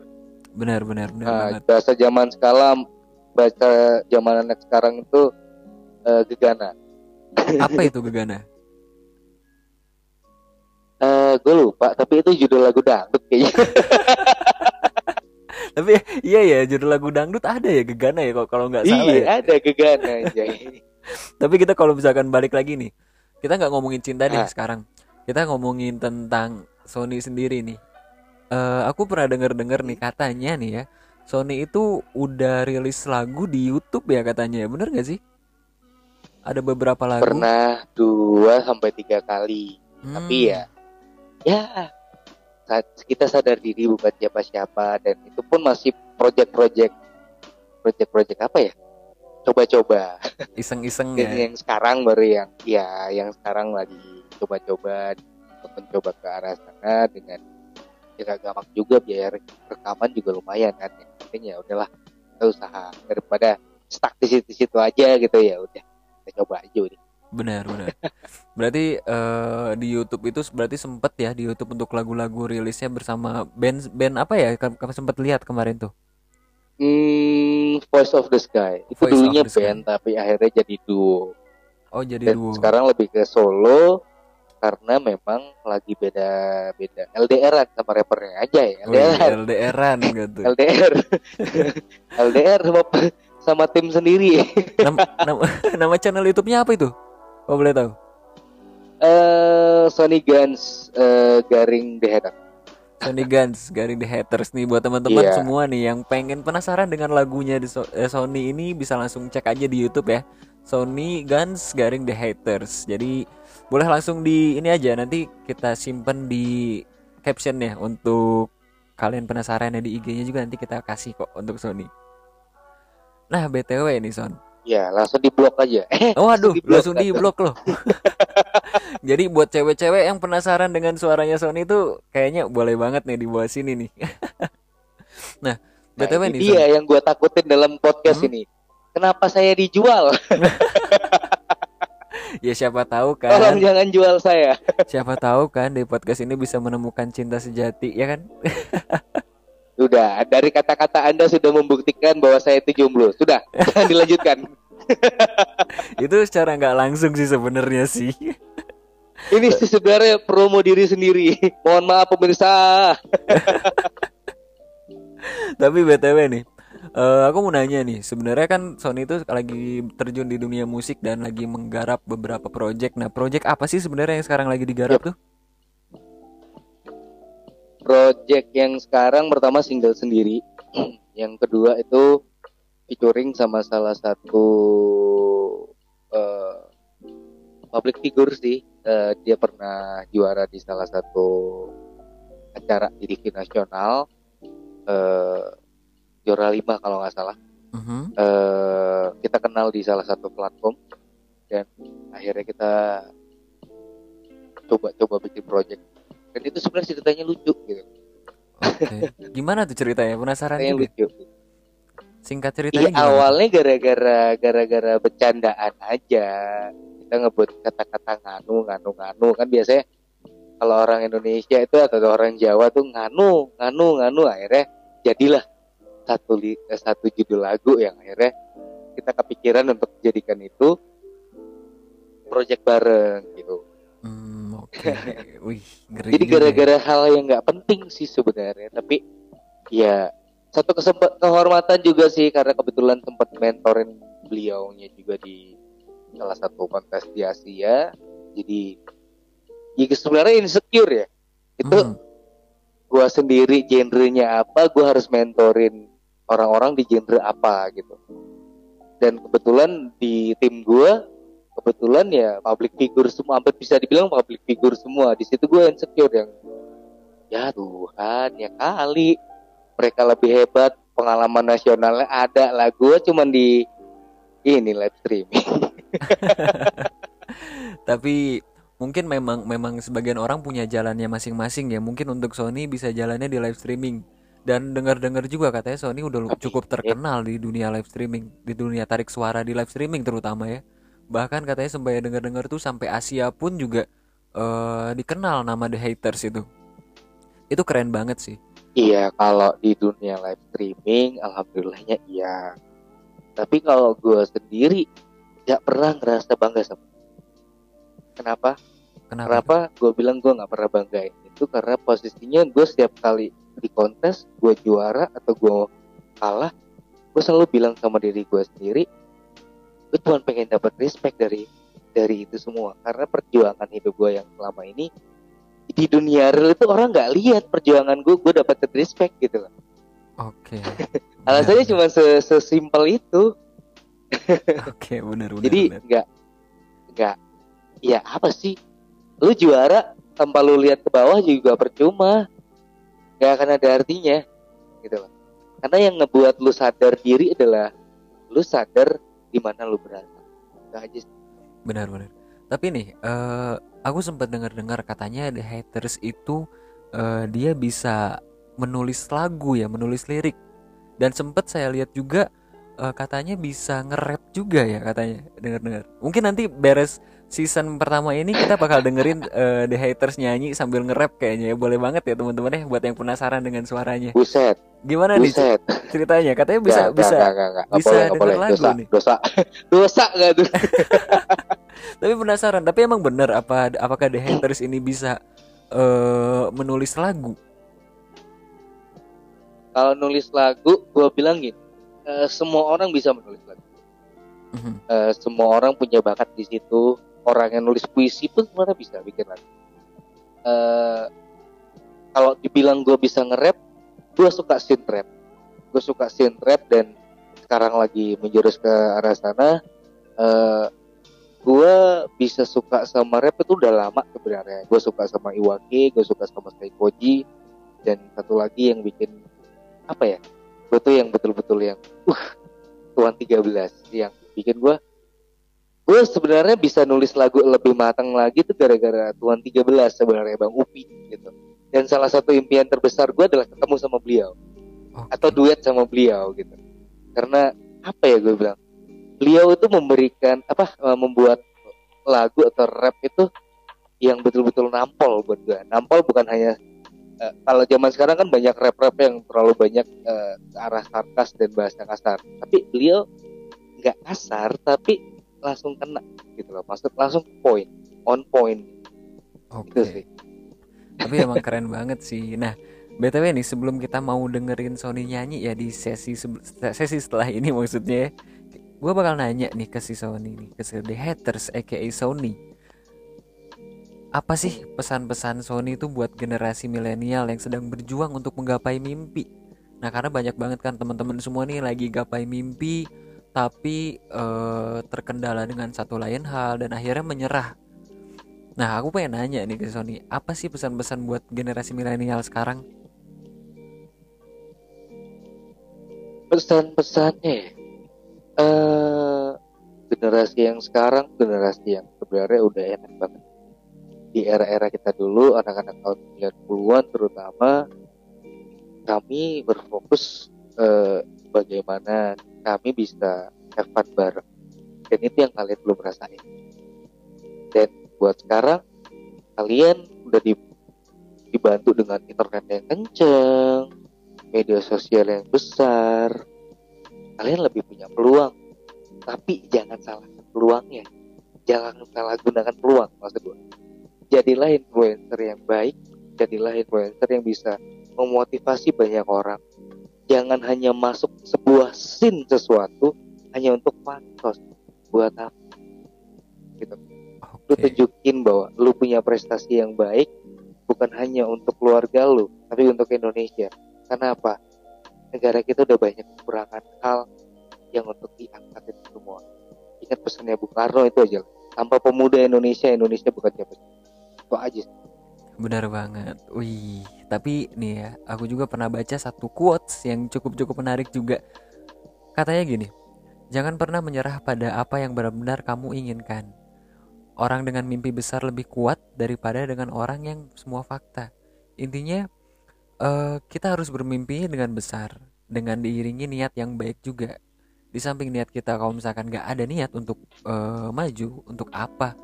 [SPEAKER 1] benar benar benar
[SPEAKER 2] Nah, bahasa zaman sekarang baca zaman anak sekarang itu eh, gegana.
[SPEAKER 1] Apa itu gegana? <laughs>
[SPEAKER 2] Eh, gue lupa tapi itu judul lagu dangdut kayaknya. <laughs>
[SPEAKER 1] Tapi iya ya judul lagu dangdut ada ya gegana ya kalau kalau nggak salah
[SPEAKER 2] iya
[SPEAKER 1] ya.
[SPEAKER 2] ada gegana <laughs>
[SPEAKER 1] Tapi kita kalau misalkan balik lagi nih, kita nggak ngomongin cinta nih
[SPEAKER 2] Ah.
[SPEAKER 1] sekarang. Kita ngomongin tentang Sony sendiri nih. Eh, aku pernah denger-dengar nih katanya nih ya, Sony itu udah rilis lagu di YouTube ya katanya. Bener gak sih? Ada beberapa lagu.
[SPEAKER 2] pernah dua sampai tiga kali
[SPEAKER 1] Hmm,
[SPEAKER 2] tapi ya ya kita sadar diri bukan siapa-siapa dan itu pun masih project-project project-project apa ya coba-coba
[SPEAKER 1] iseng-iseng <laughs> ya.
[SPEAKER 2] yang sekarang baru yang ya yang sekarang lagi coba-coba untuk mencoba ke arah sana dengan ya gak gampang juga biaya re- rekaman juga lumayan kan ya artinya ya udahlah kita usaha daripada stuck di situ-situ aja gitu ya udah kita coba aja udah
[SPEAKER 1] Benar, benar. <laughs> Berarti eh, di YouTube itu berarti sempet ya di YouTube untuk lagu-lagu rilisnya bersama band band apa ya? Kamu sempat lihat kemarin tuh.
[SPEAKER 2] Hmm, Voice of the Sky itu
[SPEAKER 1] Voice
[SPEAKER 2] dulunya
[SPEAKER 1] the Sky.
[SPEAKER 2] band tapi akhirnya jadi duo
[SPEAKER 1] Oh, jadi
[SPEAKER 2] dan
[SPEAKER 1] duo.
[SPEAKER 2] sekarang lebih ke solo karena memang lagi beda beda LDR sama rappernya aja ya
[SPEAKER 1] Wih,
[SPEAKER 2] LDR
[SPEAKER 1] LDR-an gitu.
[SPEAKER 2] LDR LDR <laughs> sama sama tim sendiri
[SPEAKER 1] Nam- nama, <laughs> nama channel YouTube-nya apa itu? Kau boleh tahu?
[SPEAKER 2] eh Sony Guns eh, garing The
[SPEAKER 1] Sony Guns garing the haters nih buat teman-teman
[SPEAKER 2] Iya.
[SPEAKER 1] semua nih yang pengen penasaran dengan lagunya di So- eh, Sony ini bisa langsung cek aja di YouTube ya. Sony Guns garing the haters. Jadi boleh langsung di ini aja nanti kita simpen di caption ya untuk kalian penasaran ya di IG-nya juga nanti kita kasih kok untuk Sony. Nah, BTW nih Son.
[SPEAKER 2] ya langsung di blok aja <laughs> eh
[SPEAKER 1] Oh aduh, langsung di blok loh. <laughs> Jadi buat cewek-cewek yang penasaran dengan suaranya Sony itu kayaknya boleh banget nih di bawah sini nih. <laughs> nah,
[SPEAKER 2] Nah,
[SPEAKER 1] BTW
[SPEAKER 2] ini
[SPEAKER 1] nih
[SPEAKER 2] yang gue takutin dalam podcast
[SPEAKER 1] Hmm?
[SPEAKER 2] ini kenapa saya dijual <laughs>
[SPEAKER 1] Ya siapa tahu
[SPEAKER 2] tolong
[SPEAKER 1] kan,
[SPEAKER 2] jangan jual saya <laughs>
[SPEAKER 1] siapa tahu kan di podcast ini bisa menemukan cinta sejati, ya kan? <laughs>
[SPEAKER 2] Sudah, dari kata-kata Anda sudah membuktikan bahwa saya itu jomblo. Sudah, jangan dilanjutkan.
[SPEAKER 1] Itu secara nggak langsung sih sebenarnya sih.
[SPEAKER 2] Ini sih sebenarnya promo diri sendiri. Mohon maaf pemirsa.
[SPEAKER 1] Tapi BTW nih, eh, aku mau nanya nih, sebenarnya kan Sony itu lagi terjun di dunia musik dan lagi menggarap beberapa project. Nah, project apa sih sebenarnya yang sekarang lagi digarap tuh?
[SPEAKER 2] Project yang sekarang pertama single sendiri. <clears throat> Yang kedua itu featuring sama salah satu eh, public figure sih. Eh, dia pernah juara di salah satu acara di TV nasional. Eh, juara lima kalau nggak salah.
[SPEAKER 1] Mhm.
[SPEAKER 2] eh, kita kenal di salah satu platform dan akhirnya kita coba-coba bikin project dan itu sebenarnya ceritanya lucu gitu
[SPEAKER 1] Oke. Gimana tuh ceritanya? Penasaran juga.
[SPEAKER 2] lucu.
[SPEAKER 1] Singkat
[SPEAKER 2] Iya
[SPEAKER 1] ceritanya gimana?
[SPEAKER 2] awalnya gara-gara gara-gara bercandaan aja kita ngebut kata-kata nganu nganu nganu kan biasanya kalau orang Indonesia itu atau orang Jawa tuh nganu nganu nganu akhirnya jadilah satu eh, satu judul lagu yang akhirnya kita kepikiran untuk jadikan itu project bareng gitu.
[SPEAKER 1] Hmm. <laughs> Wih, ngeri
[SPEAKER 2] Jadi
[SPEAKER 1] ya.
[SPEAKER 2] gara-gara hal yang nggak penting sih sebenarnya, tapi ya satu kesempat kehormatan juga sih karena kebetulan sempat mentorin beliaunya juga di salah satu kontes di Asia. Jadi ya sebenarnya insecure ya. Itu
[SPEAKER 1] Hmm,
[SPEAKER 2] gua sendiri genrenya apa, gua harus mentorin orang-orang di genre apa gitu. Dan kebetulan di tim gua kebetulan ya public figure semua, hampir bisa dibilang public figure semua. Di situ gua insecure yang ya Tuhan ya kali mereka lebih hebat, pengalaman nasionalnya ada lah. Gua cuman di ini live streaming. <laughs>
[SPEAKER 1] Tapi mungkin memang memang sebagian orang punya jalannya masing-masing ya. Mungkin untuk Sony bisa jalannya di live streaming. Dan dengar-dengar juga katanya Sony udah cukup terkenal di dunia live streaming, di dunia tarik suara di live streaming terutama ya. Bahkan katanya sampai dengar-dengar tuh sampai Asia pun juga eh, dikenal nama The Haters itu. Itu keren banget sih.
[SPEAKER 2] Iya, kalau di dunia live streaming, alhamdulillahnya iya. Tapi kalau gue sendiri nggak pernah ngerasa bangga sama. Kenapa?
[SPEAKER 1] Kenapa?
[SPEAKER 2] Kenapa gue bilang gue nggak pernah banggain itu karena posisinya gue setiap kali di kontes gue juara atau gue kalah, gue selalu bilang sama diri gue sendiri, gue cuma pengen dapat respect dari dari itu semua. Karena perjuangan hidup gue yang selama ini di dunia real itu orang nggak lihat perjuangan gue gue dapat respect gitu loh.
[SPEAKER 1] Oke. <laughs>
[SPEAKER 2] alasannya
[SPEAKER 1] Benar,
[SPEAKER 2] cuma se- sesimpel itu. <laughs>
[SPEAKER 1] Oke, benar benar.
[SPEAKER 2] jadi nggak nggak ya apa sih? Lu juara tanpa lu lihat ke bawah juga percuma nggak akan ada artinya gitu loh karena yang ngebuat lu sadar diri adalah lu sadar di mana lu berada Itu aja.
[SPEAKER 1] Benar benar. Tapi nih, eh aku sempat dengar-dengar katanya The Haters itu eh, dia bisa menulis lagu ya, menulis lirik. Dan sempat saya lihat juga eh, katanya bisa nge-rap juga ya katanya. Dengar-dengar. Mungkin nanti beres season pertama ini kita bakal dengerin eh, The Haters nyanyi sambil nge-rap kayaknya ya. Boleh banget ya teman-teman ya buat yang penasaran dengan suaranya.
[SPEAKER 2] buset
[SPEAKER 1] Gimana nih
[SPEAKER 2] buset
[SPEAKER 1] ceritanya? Katanya bisa
[SPEAKER 2] Nggak,
[SPEAKER 1] bisa
[SPEAKER 2] nggak, nggak, nggak
[SPEAKER 1] bisa
[SPEAKER 2] boleh, boleh.
[SPEAKER 1] lagu
[SPEAKER 2] dosa
[SPEAKER 1] nih.
[SPEAKER 2] dosa <laughs> dosa nggak tuh <laughs>
[SPEAKER 1] Tapi penasaran, tapi emang bener apa apakah The Haters ini bisa eh menulis lagu?
[SPEAKER 2] kalau nulis lagu gue bilang gini eh, semua orang bisa menulis lagu
[SPEAKER 1] Mhm.
[SPEAKER 2] Eh, semua orang punya bakat di situ orang yang nulis puisi pun sebenarnya bisa bikin lagu. Eh, kalau dibilang gue bisa nge-rap gue suka synth rap. Gue suka synth rap dan sekarang lagi menjurus ke arah sana eh gue bisa suka sama rap itu udah lama sebenarnya. Gue suka sama Iwake gue suka sama Saikoji dan satu lagi yang bikin apa ya gue tuh yang betul-betul yang uh tuan 13 yang bikin gue gue sebenarnya bisa nulis lagu lebih matang lagi tuh gara-gara tuan 13 sebenarnya bang Upi gitu. Dan salah satu impian terbesar gue adalah ketemu sama beliau.
[SPEAKER 1] Oke.
[SPEAKER 2] atau duet sama beliau gitu. Karena apa ya gue bilang beliau itu memberikan apa eh, membuat lagu atau rap itu yang betul-betul nampol buat gue nampol bukan hanya eh, kalau zaman sekarang kan banyak rap-rap yang terlalu banyak eh, ke arah sarkas dan bahasa kasar. Tapi beliau nggak kasar tapi langsung kena gitu loh maksud langsung point on point
[SPEAKER 1] Oke.
[SPEAKER 2] gitu sih
[SPEAKER 1] Tapi emang keren banget sih. Nah, BTW nih sebelum kita mau dengerin Sony nyanyi ya di sesi sesi setelah ini maksudnya ya. Gue bakal nanya nih ke si Sony nih, ke si The Haters aka Sony. Apa sih pesan-pesan Sony itu buat generasi milenial yang sedang berjuang untuk menggapai mimpi? Nah, karena banyak banget kan teman-teman semua nih lagi gapai mimpi tapi eh, terkendala dengan satu lain hal dan akhirnya menyerah Nah, aku pengen nanya nih ke Sony, apa sih pesan-pesan buat generasi milenial sekarang?
[SPEAKER 2] pesan-pesannya eh generasi yang sekarang generasi yang sebenarnya udah enak banget di era-era kita dulu anak-anak tahun 90-an terutama kami berfokus eh, bagaimana kami bisa have fun bareng. Dan itu yang kalian belum rasain. Dan buat sekarang kalian udah di, dibantu dengan internet yang kenceng media sosial yang besar. Kalian lebih punya peluang. Tapi jangan salah peluangnya. Jangan salah gunakan peluang maksud gue jadilah influencer yang baik. Jadilah influencer yang bisa memotivasi banyak orang jangan hanya masuk sebuah scene sesuatu hanya untuk pantos buat apa? Gitu. Lu tunjukin bahwa lu punya prestasi yang baik bukan hanya untuk keluarga lu tapi untuk Indonesia. Karena apa? Negara kita udah banyak kekurangan hal yang untuk diangkat itu semua. Ingat pesannya Bung Karno itu aja tanpa pemuda Indonesia Indonesia bukan siapa itu aja
[SPEAKER 1] benar banget wih tapi nih ya aku juga pernah baca satu quotes yang cukup cukup menarik juga katanya gini jangan pernah menyerah pada apa yang benar-benar kamu inginkan orang dengan mimpi besar lebih kuat daripada dengan orang yang semua fakta. Intinya uh, kita harus bermimpi dengan besar dengan diiringi niat yang baik juga. Di samping niat kita kalau misalkan gak ada niat untuk uh, maju, untuk apa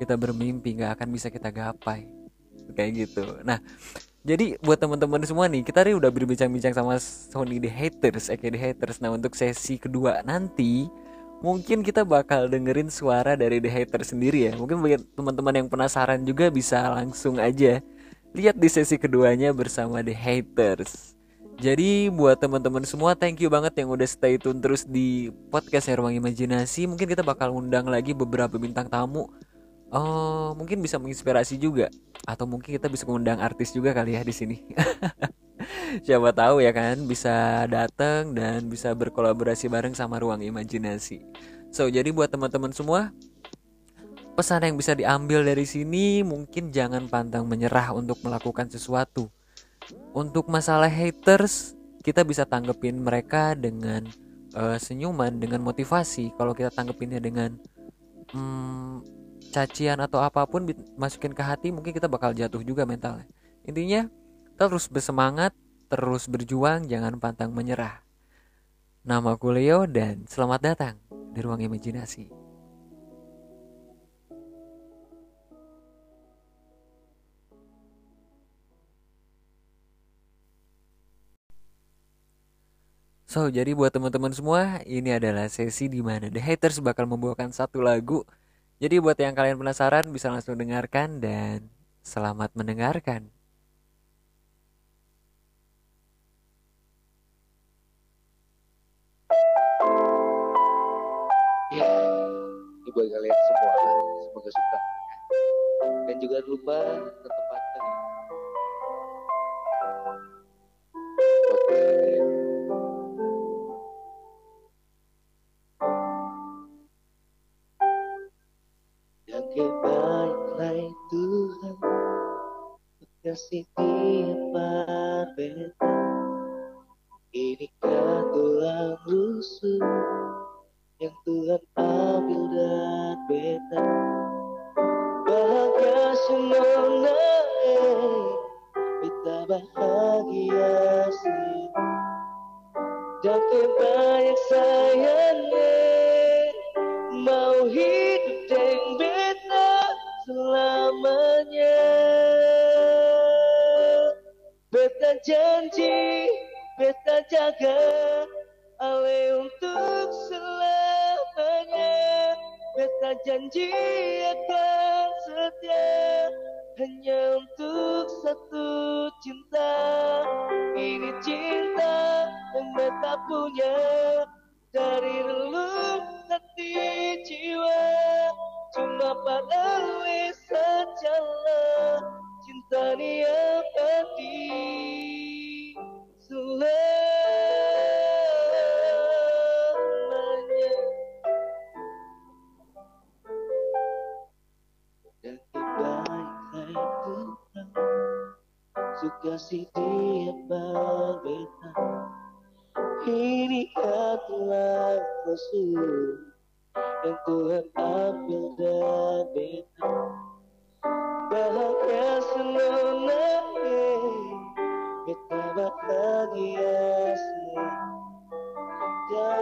[SPEAKER 1] kita bermimpi gak akan bisa kita gapai kayak gitu. Nah, jadi buat teman-teman semua nih, kita nih udah berbincang-bincang sama Sony the Haters, aka the Haters. Nah, untuk sesi kedua nanti mungkin kita bakal dengerin suara dari The Hater sendiri ya. Mungkin bagi teman-teman yang penasaran juga bisa langsung aja lihat di sesi keduanya bersama The Haters. Jadi buat teman-teman semua thank you banget yang udah stay tune terus di podcast Ruang Imajinasi. Mungkin kita bakal undang lagi beberapa bintang tamu. Oh, mungkin bisa menginspirasi juga atau mungkin kita bisa mengundang artis juga kali ya di sini. <laughs> siapa tahu ya kan bisa datang dan bisa berkolaborasi bareng sama ruang imajinasi. So jadi buat teman-teman semua pesan yang bisa diambil dari sini mungkin jangan pantang menyerah untuk melakukan sesuatu. Untuk masalah haters kita bisa tanggepin mereka dengan uh, senyuman dengan motivasi. Kalau kita tanggepinnya dengan hmm, cacian atau apa pun masukin ke hati mungkin kita bakal jatuh juga mentalnya. Intinya terus bersemangat, terus berjuang, jangan pantang menyerah. Nama aku Leo dan selamat datang di ruang imajinasi. So, jadi buat teman-teman semua, ini adalah sesi di mana The Haters bakal membawakan satu lagu. Jadi buat yang kalian penasaran bisa langsung dengarkan dan selamat mendengarkan.
[SPEAKER 2] ini buat kalian semua semoga suka dan juga lupa tetap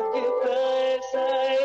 [SPEAKER 2] Janji baik sayangnya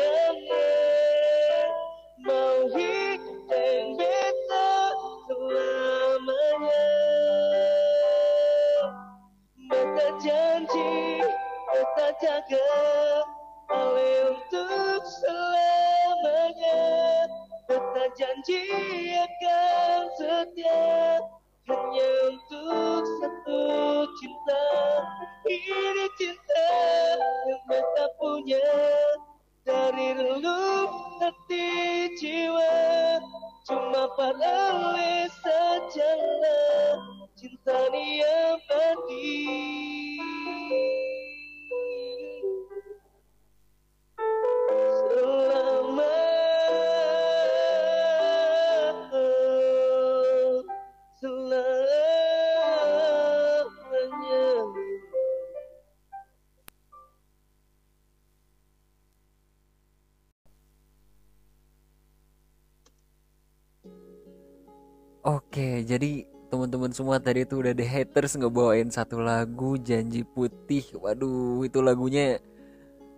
[SPEAKER 1] semua tadi tuh udah The Haters ngebawain satu lagu Janji Putih. Waduh, itu lagunya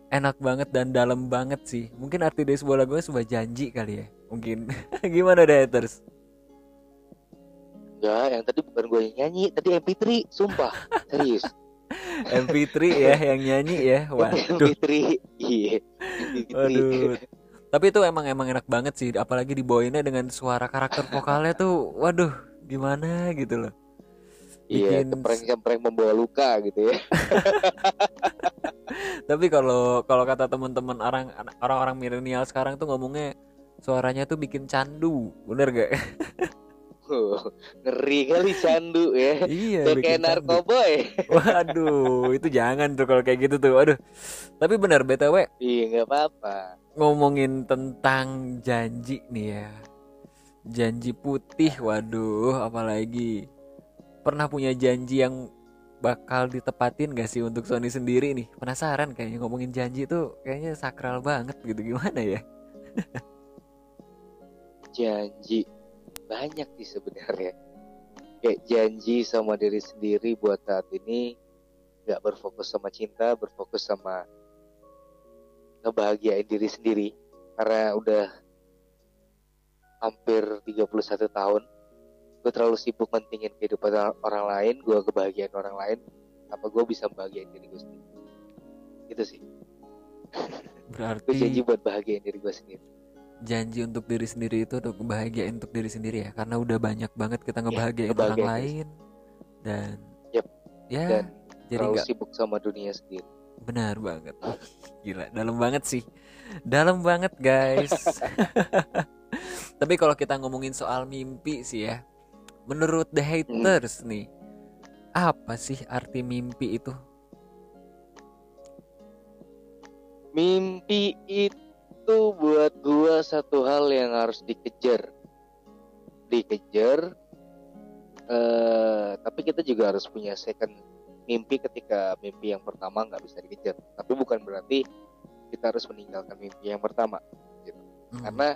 [SPEAKER 1] enak banget dan dalam banget sih. Mungkin arti dari sebuah lagunya sebuah janji kali ya. Mungkin. <laughs> Gimana The Haters?
[SPEAKER 2] Enggak, yang tadi bukan gue yang nyanyi, tadi MP3, sumpah, <laughs> serius.
[SPEAKER 1] MP3 ya yang nyanyi ya. <laughs> Waduh.
[SPEAKER 2] MP3, iya. MP3.
[SPEAKER 1] Waduh. Tapi itu emang emang enak banget sih, apalagi dibawainnya dengan suara karakter vokalnya tuh, waduh, gimana gitu loh.
[SPEAKER 2] Iya,
[SPEAKER 1] Bikin-
[SPEAKER 2] kempreng-kempreng membawa luka gitu ya. <laughs>
[SPEAKER 1] Tapi kalau kalau kata teman-teman orang orang-orang milenial sekarang tuh ngomongnya suaranya tuh bikin candu, bener gak?
[SPEAKER 2] Huh, <laughs> ngeri kali candu ya.
[SPEAKER 1] iya, bikin
[SPEAKER 2] kayak narkoboy. <laughs>
[SPEAKER 1] Waduh, itu jangan tuh kalau kayak gitu tuh. Waduh. Tapi benar BTW
[SPEAKER 2] Iya, nggak apa-apa.
[SPEAKER 1] ngomongin tentang janji nih ya. Janji putih, waduh, apalagi pernah punya janji yang bakal ditepatin gak sih untuk Sony sendiri nih? Penasaran kayaknya ngomongin janji tuh kayaknya sakral banget gitu gimana ya?
[SPEAKER 2] Janji banyak sih sebenarnya. Kayak janji sama diri sendiri buat saat ini nggak berfokus sama cinta, berfokus sama ngebahagiain diri sendiri. Karena udah hampir 31 tahun gue terlalu sibuk mentingin kehidupan orang lain gue kebahagiaan orang lain apa gue bisa membahagiain diri gue sendiri? Itu sih. Gue
[SPEAKER 1] Berarti
[SPEAKER 2] janji buat bahagiain diri gue sendiri.
[SPEAKER 1] Janji untuk diri sendiri itu untuk kebahagiaan untuk diri sendiri ya? Karena udah banyak banget kita ngebahagiain orang
[SPEAKER 2] ngebahagiain diri
[SPEAKER 1] lain. Dan
[SPEAKER 2] Yep.
[SPEAKER 1] ya
[SPEAKER 2] dan
[SPEAKER 1] jadi
[SPEAKER 2] terlalu
[SPEAKER 1] nggak
[SPEAKER 2] sibuk sama dunia sendiri.
[SPEAKER 1] Benar banget. Gila. Dalam banget sih. Dalam banget guys <laughs> <laughs> tapi kalau kita ngomongin soal mimpi sih ya menurut the haters nih apa sih arti mimpi itu?
[SPEAKER 2] Mimpi itu buat gua satu hal yang harus dikejar. Dikejar eh tapi kita juga harus punya second mimpi ketika mimpi yang pertama nggak bisa dikejar. Tapi bukan berarti kita harus meninggalkan mimpi yang pertama
[SPEAKER 1] Hmm,
[SPEAKER 2] karena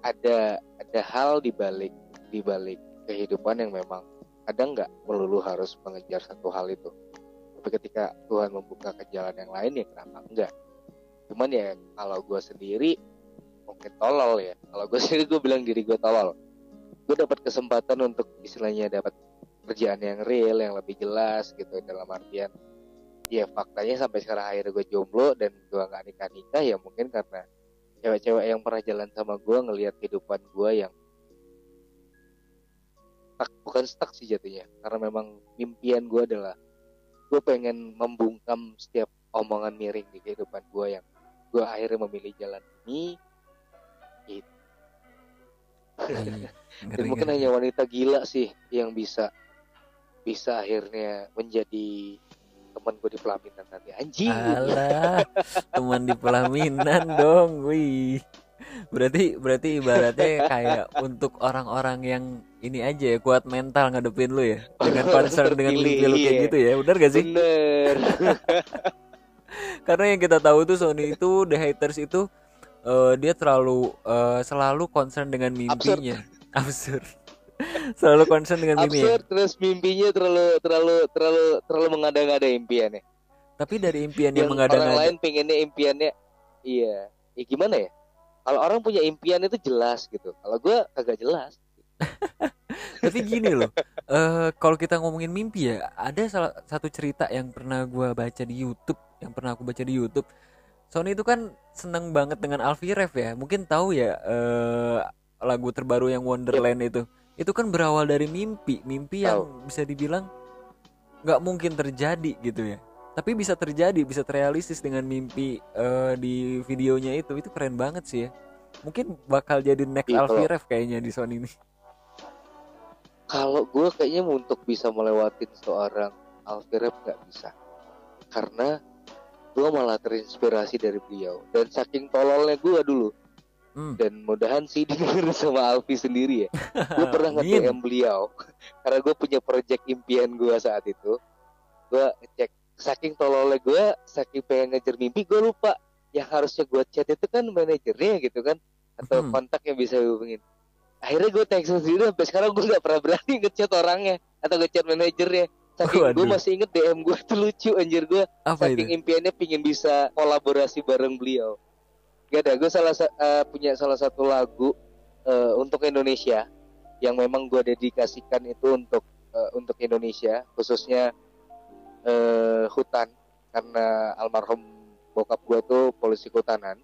[SPEAKER 2] ada ada hal di balik di balik kehidupan yang memang kadang nggak melulu harus mengejar satu hal itu? Tapi ketika Tuhan membuka ke jalan yang lain ya kenapa enggak cuman ya kalau gue sendiri mungkin tolol ya. Kalau gue <laughs> sendiri gue bilang diri gue tolol. Gue dapat kesempatan untuk istilahnya dapat kerjaan yang real yang lebih jelas gitu dalam artian ya faktanya sampai sekarang akhirnya gue jomblo dan gue nggak nikah nikah ya mungkin karena cewek-cewek yang pernah jalan sama gue ngelihat kehidupan gue yang stuck bukan stuck sih jatuhnya karena memang impian gue adalah gue pengen membungkam setiap omongan miring di kehidupan gue yang gue akhirnya memilih jalan ini dan
[SPEAKER 1] ngeri,
[SPEAKER 2] mungkin
[SPEAKER 1] ngeri.
[SPEAKER 2] hanya wanita gila sih yang bisa bisa akhirnya menjadi teman gue di pelaminan nanti anjing
[SPEAKER 1] Alah, teman di pelaminan dong, wih. Berarti berarti ibaratnya kayak untuk orang-orang yang ini aja ya kuat mental ngadepin lu ya dengan <laughs> concern dengan mimpi lu kayak
[SPEAKER 2] iya.
[SPEAKER 1] gitu ya, benar gak sih?
[SPEAKER 2] bener <laughs>
[SPEAKER 1] Karena yang kita tahu tuh Sony itu the haters itu eh, dia terlalu eh, selalu concern dengan mimpinya, absurd. <laughs> selalu concern dengan mimpi ya?
[SPEAKER 2] terus mimpinya terlalu terlalu terlalu terlalu mengada-ngada impiannya.
[SPEAKER 1] Tapi dari impian
[SPEAKER 2] yang
[SPEAKER 1] yang
[SPEAKER 2] orang
[SPEAKER 1] mengada-ngada
[SPEAKER 2] lain pengennya impiannya iya. Ya gimana ya? Kalau orang punya impian itu jelas gitu. Kalau gue kagak jelas. <laughs>
[SPEAKER 1] Tapi gini loh eh kalau kita ngomongin mimpi ya ada salah satu cerita yang pernah gua baca di YouTube yang pernah aku baca di YouTube. Sony itu kan seneng banget dengan Alfie Rev ya. Mungkin tahu ya eh lagu terbaru yang Wonderland itu itu kan berawal dari mimpi. Mimpi yang bisa dibilang nggak mungkin terjadi gitu ya. Tapi bisa terjadi bisa terrealistis dengan mimpi eh, di videonya itu. Itu keren banget sih ya. Mungkin bakal jadi next
[SPEAKER 2] Iya,
[SPEAKER 1] Alfie
[SPEAKER 2] kalau-
[SPEAKER 1] Rev kayaknya di Sony ini.
[SPEAKER 2] Kalau gue kayaknya untuk bisa melewatin seorang Alfie Rep nggak bisa. Karena gue malah terinspirasi dari beliau. Dan saking tololnya gue dulu
[SPEAKER 1] Hmm.
[SPEAKER 2] dan mudahan sih didengar <laughs> sama Alfi sendiri ya. Gue <laughs> pernah nge
[SPEAKER 1] Amin.
[SPEAKER 2] DM beliau <laughs> karena gue punya project impian gue saat itu. Gue ngecek saking tololnya gue saking pengen ngejar mimpi gue lupa yang harusnya gue chat itu kan manajernya gitu kan atau
[SPEAKER 1] Hmm.
[SPEAKER 2] kontak yang bisa hubungin. Akhirnya gue text sendiri sampai sekarang gue nggak pernah berani ngechat orangnya atau ngechat manajernya. Saking gue masih inget DM gue tuh lucu anjir gue
[SPEAKER 1] apa itu?
[SPEAKER 2] saking impiannya pingin bisa kolaborasi bareng beliau gak ada gue salah sa- eh, punya salah satu lagu eh, untuk Indonesia yang memang gue dedikasikan itu untuk eh, untuk Indonesia khususnya eh, hutan karena almarhum bokap gue tuh polisi kehutanan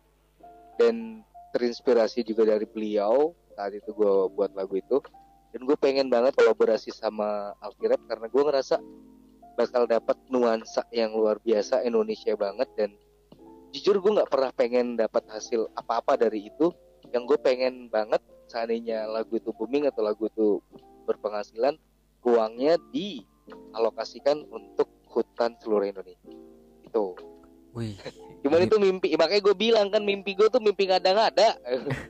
[SPEAKER 2] dan terinspirasi juga dari beliau saat itu gue buat lagu itu dan gue pengen banget kolaborasi sama Alfirep karena gue ngerasa bakal dapat nuansa yang luar biasa Indonesia banget dan jujur gue nggak pernah pengen dapat hasil apa-apa dari itu. Yang gue pengen banget seandainya lagu itu booming atau lagu itu berpenghasilan uangnya dialokasikan untuk hutan seluruh Indonesia. Itu.
[SPEAKER 1] Wih, <laughs>
[SPEAKER 2] cuman itu mimpi. Makanya gue bilang kan mimpi gue tuh mimpi ngada-ngada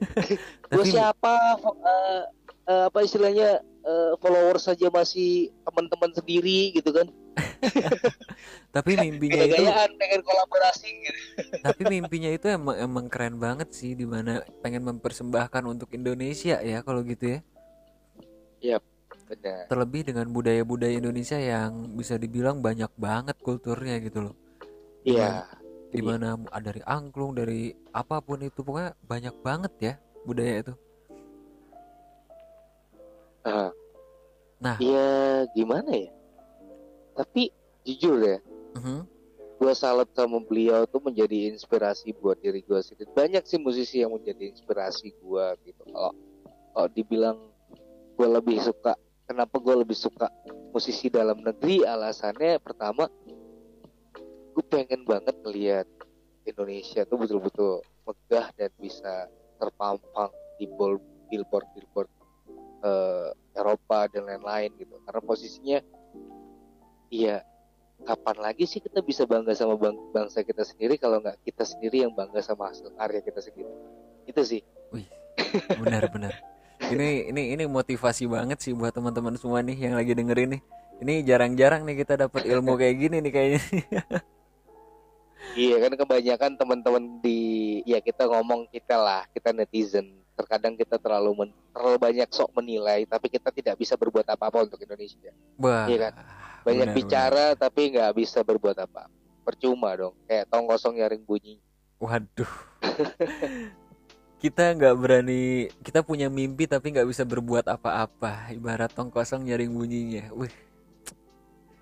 [SPEAKER 2] <laughs> gue
[SPEAKER 1] tapi
[SPEAKER 2] siapa? Eh, eh, apa istilahnya eh, followers saja masih teman-teman sendiri gitu kan
[SPEAKER 1] tapi mimpinya itu
[SPEAKER 2] pengen kolaborasi. Gitu
[SPEAKER 1] tapi mimpinya itu emang emang keren banget sih di mana pengen mempersembahkan untuk Indonesia ya kalau gitu ya.
[SPEAKER 2] Benar.
[SPEAKER 1] Terlebih dengan budaya-budaya Indonesia yang bisa dibilang banyak banget kulturnya gitu loh.
[SPEAKER 2] Iya
[SPEAKER 1] di mana ada dari angklung dari apa pun itu pokoknya banyak banget ya budaya itu.
[SPEAKER 2] Ah.
[SPEAKER 1] Nah.
[SPEAKER 2] Iya gimana ya tapi jujur ya
[SPEAKER 1] Mhm.
[SPEAKER 2] gue salut sama beliau tuh menjadi inspirasi buat diri gue sendiri. Banyak sih musisi yang menjadi inspirasi gue gitu. Kalau kalau dibilang gue lebih suka kenapa gue lebih suka musisi dalam negeri? Alasannya pertama gue pengen banget ngeliat Indonesia tuh betul-betul megah dan bisa terpampang di billboard billboard eh, Eropa dan lain-lain gitu. Karena posisinya iya. Kapan lagi sih kita bisa bangga sama bang- bangsa kita sendiri kalau nggak kita sendiri yang bangga sama hasil karya kita sendiri? Itu sih.
[SPEAKER 1] Benar-benar ini ini ini motivasi banget sih buat teman-teman semua nih yang lagi dengerin nih. Ini jarang-jarang nih kita dapat ilmu kayak gini nih kayaknya.
[SPEAKER 2] Iya kan kebanyakan teman-teman di ya kita ngomong kita lah kita netizen terkadang kita terlalu men- terlalu banyak sok menilai tapi kita tidak bisa berbuat apa-apa untuk Indonesia
[SPEAKER 1] Wah,
[SPEAKER 2] Iya kan? banyak
[SPEAKER 1] benar,
[SPEAKER 2] bicara tapi nggak bisa berbuat apa percuma dong kayak tong kosong nyaring bunyi
[SPEAKER 1] Waduh. <laughs> kita nggak berani, kita punya mimpi tapi nggak bisa berbuat apa-apa. Ibarat tong kosong nyaring bunyinya. Wih,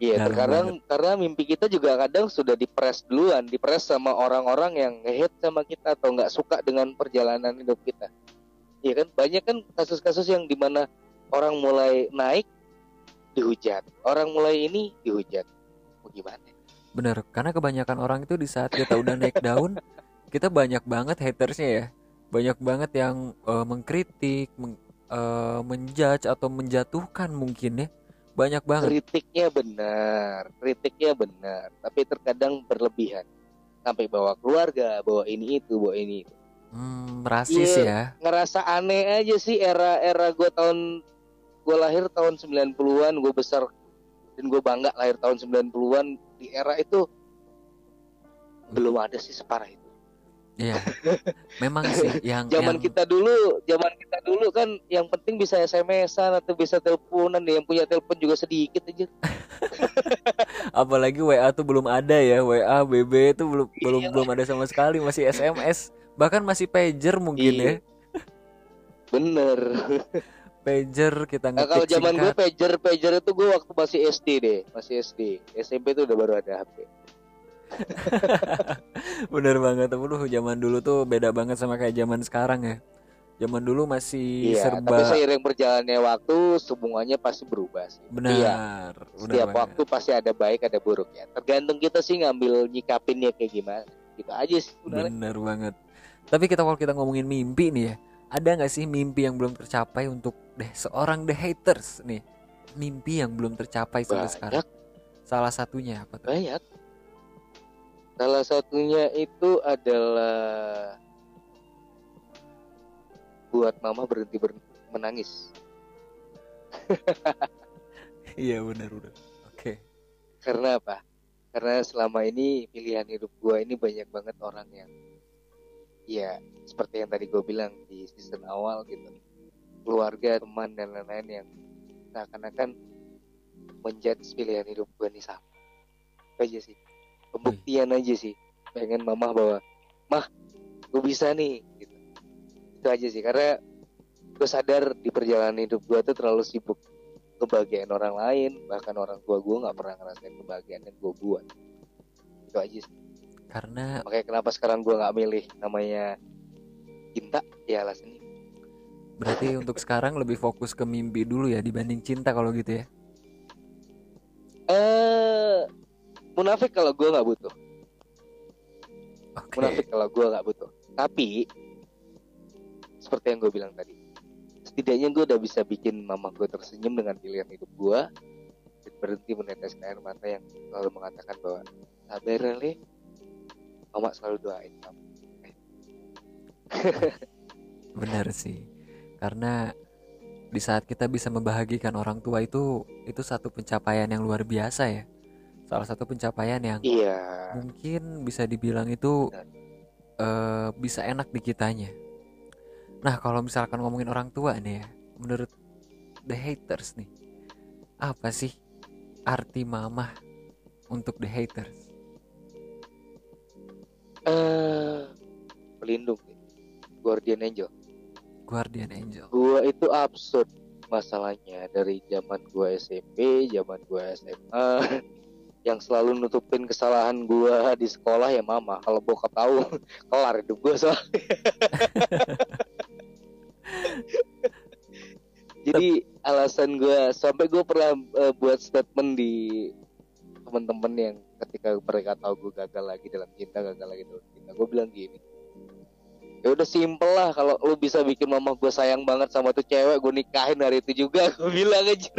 [SPEAKER 2] Iya, terkadang karena mimpi kita juga kadang sudah dipres duluan, dipres sama orang-orang yang nge sama kita atau nggak suka dengan perjalanan hidup kita. Iya kan, banyak kan kasus-kasus yang di mana orang mulai naik dihujat, orang mulai ini dihujat. Mau gimana?
[SPEAKER 1] bener. Karena kebanyakan orang itu di saat kita udah naik daun, <laughs> kita banyak banget hatersnya ya. Banyak banget yang eh, mengkritik, meng, eh, menjudge atau menjatuhkan mungkin ya. Banyak banget.
[SPEAKER 2] Kritiknya benar, kritiknya benar, tapi terkadang berlebihan. Sampai bawa keluarga, bawa ini itu, bawa ini itu.
[SPEAKER 1] Hmm, rasis
[SPEAKER 2] Iya.
[SPEAKER 1] ya.
[SPEAKER 2] ngerasa aneh aja sih era-era gue tahun gue lahir tahun 90-an gue besar dan gue bangga lahir tahun 90-an di era itu belum ada sih separah itu
[SPEAKER 1] Iya. <laughs> Memang sih yang
[SPEAKER 2] Zaman
[SPEAKER 1] yang
[SPEAKER 2] kita dulu, zaman kita dulu kan yang penting bisa SMS-an atau bisa teleponan deh. Yang punya telepon juga sedikit aja. <laughs>
[SPEAKER 1] apalagi WA tuh belum ada ya. WA, BB itu belum belum
[SPEAKER 2] Iya.
[SPEAKER 1] belum ada sama sekali, masih SMS. Bahkan masih pager mungkin
[SPEAKER 2] Iya.
[SPEAKER 1] ya.
[SPEAKER 2] Bener.
[SPEAKER 1] Pager kita
[SPEAKER 2] Nah, kalau
[SPEAKER 1] ngetik
[SPEAKER 2] zaman gue pager pager itu gue waktu masih SD deh, masih SD. SMP itu udah baru ada HP. <laughs>
[SPEAKER 1] Bener banget. Aduh, zaman dulu tuh beda banget sama kayak zaman sekarang ya. Zaman dulu masih
[SPEAKER 2] Iya,
[SPEAKER 1] serba
[SPEAKER 2] tapi seiring berjalannya waktu semuanya pasti berubah sih.
[SPEAKER 1] benar.
[SPEAKER 2] Iya,
[SPEAKER 1] benar
[SPEAKER 2] setiap
[SPEAKER 1] banget.
[SPEAKER 2] waktu pasti ada baik ada buruknya. Tergantung kita sih ngambil nyikapinnya kayak gimana. Gitu aja sih sebenarnya.
[SPEAKER 1] Bener banget. Tapi kita kalau kita ngomongin mimpi nih ya, ada nggak sih mimpi yang belum tercapai untuk deh seorang the haters nih? Mimpi yang belum tercapai sampai sekarang.
[SPEAKER 2] Banyak,
[SPEAKER 1] Salah satunya apa tuh?
[SPEAKER 2] banyak. Salah satunya itu adalah buat mama berhenti ber- menangis. <laughs>
[SPEAKER 1] Iya benar udah. Oke.
[SPEAKER 2] Karena apa? Karena selama ini pilihan hidup gua ini banyak banget orang yang ya seperti yang tadi gue bilang di season awal gitu. Keluarga, teman dan lain-lain yang seakan-akan menjudge pilihan hidup gua nih sama. Itu aja sih. Pembuktian aja sih. Pengen mama bahwa mah gue bisa nih gitu. Itu aja sih karena gue sadar di perjalanan hidup gua tuh terlalu sibuk kebahagiaan orang lain bahkan orang tua gue nggak pernah ngerasain kebahagiaan yang gue buat itu aja sih.
[SPEAKER 1] Karena
[SPEAKER 2] makanya kenapa sekarang gue nggak milih namanya cinta? Ya alasannya
[SPEAKER 1] berarti <laughs> untuk sekarang lebih fokus ke mimpi dulu ya dibanding cinta kalau gitu ya.
[SPEAKER 2] eh munafik kalau gue nggak butuh.
[SPEAKER 1] Oke.
[SPEAKER 2] munafik kalau gue nggak butuh. Tapi seperti yang gue bilang tadi setidaknya gue udah bisa bikin mama gue tersenyum dengan pilihan hidup gue dan berhenti meneteskan air mata yang selalu mengatakan bahwa sabar Le mama selalu doain kamu <laughs>
[SPEAKER 1] Benar sih. Karena di saat kita bisa membahagikan orang tua itu itu satu pencapaian yang luar biasa ya. Salah satu pencapaian yang
[SPEAKER 2] iya
[SPEAKER 1] mungkin bisa dibilang itu eh, bisa enak di kitanya. Nah, kalau misalkan ngomongin orang tua nih ya, menurut the haters nih, apa sih arti mamah untuk the haters?
[SPEAKER 2] Eh pelindung. Guardian angel.
[SPEAKER 1] Guardian angel.
[SPEAKER 2] gua itu absurd masalahnya dari zaman gua SMP zaman gua SMA <laughs> yang selalu nutupin kesalahan gua di sekolah ya mama. Kalau bokap tahu <laughs> kelar hidup gua soalnya. <laughs> Jadi alasan gua sampai gua pernah eh, buat statement di teman-teman yang ketika mereka tahu gue gagal lagi dalam cinta gagal lagi dalam cinta gue bilang gini ya udah simpel lah kalau lu bisa bikin mama gue sayang banget sama tuh cewek gue nikahin hari itu juga <laughs> gue bilang aja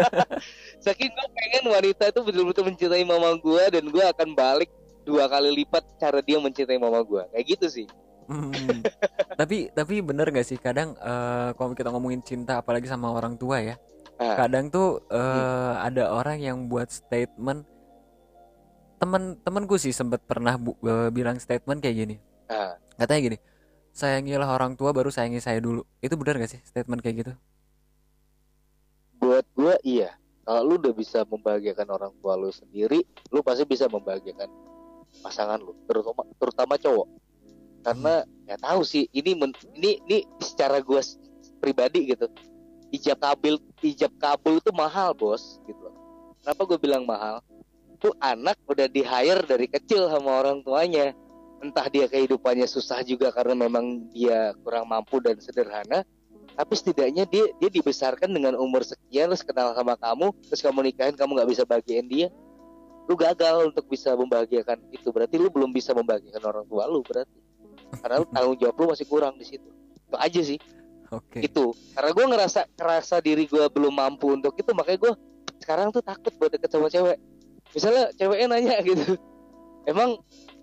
[SPEAKER 2] <laughs> saking gue pengen wanita itu betul-betul mencintai mama gue dan gue akan balik dua kali lipat cara dia mencintai mama gue kayak gitu sih
[SPEAKER 1] Hmm. <laughs> tapi tapi bener gak sih kadang eh, kalau kita ngomongin cinta apalagi sama orang tua ya,
[SPEAKER 2] Ah.
[SPEAKER 1] kadang tuh eh, ada orang yang buat statement temen temenku sih sempat pernah bu- eh, bilang statement kayak gini.
[SPEAKER 2] Ah.
[SPEAKER 1] Katanya gini, sayangilah orang tua baru sayangi saya dulu. Itu benar gak sih statement kayak gitu?
[SPEAKER 2] buat gue iya kalau lu udah bisa membahagiakan orang tua lu sendiri lu pasti bisa membahagiakan pasangan lu terutama terutama cowok karena ya tahu sih ini men- ini ini secara gue pribadi gitu ijab kabul ijab kabul itu mahal bos gitu loh kenapa gue bilang mahal tuh anak udah di hire dari kecil sama orang tuanya. Entah dia kehidupannya susah juga karena memang dia kurang mampu dan sederhana tapi setidaknya dia dia dibesarkan dengan umur sekian terus kenal sama kamu terus kamu nikahin kamu nggak bisa bahagiain dia. Lu gagal untuk bisa membahagiakan itu. Berarti lu belum bisa membahagiakan orang tua lu berarti. Karena lu <laughs> tanggung jawab lu masih kurang di situ. Itu aja sih.
[SPEAKER 1] Oke.
[SPEAKER 2] itu. Karena gue ngerasa ngerasa diri gue belum mampu untuk itu makanya gue sekarang tuh takut buat deket sama cewek misalnya ceweknya nanya gitu. Emang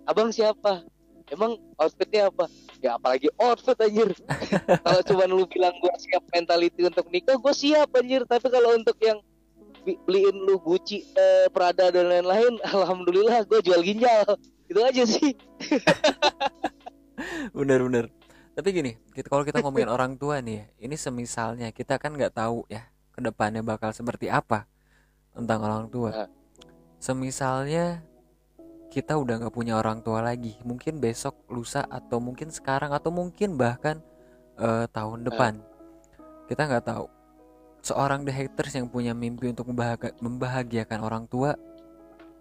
[SPEAKER 2] abang siapa? Emang outfitnya apa? Ya apalagi outfit anjir. <laughs> Kalau cuma lu bilang gue siap mentality untuk nikah gue siap anjir. Tapi kalau untuk yang beliin lu Gucci eh, Prada dan lain-lain <laughs> alhamdulillah gue jual ginjal. Itu aja sih. <laughs>
[SPEAKER 1] Bener-bener tapi gini kita kalau kita ngomongin orang tua nih ya, ini semisalnya kita kan nggak tahu ya ke depannya bakal seperti apa tentang orang tua.
[SPEAKER 2] Nah.
[SPEAKER 1] Semisalnya kita udah nggak punya orang tua lagi. Mungkin besok lusa atau mungkin sekarang atau mungkin bahkan eh, tahun depan. Kita nggak tahu. Seorang the haters yang punya mimpi untuk membahagia- membahagiakan orang tua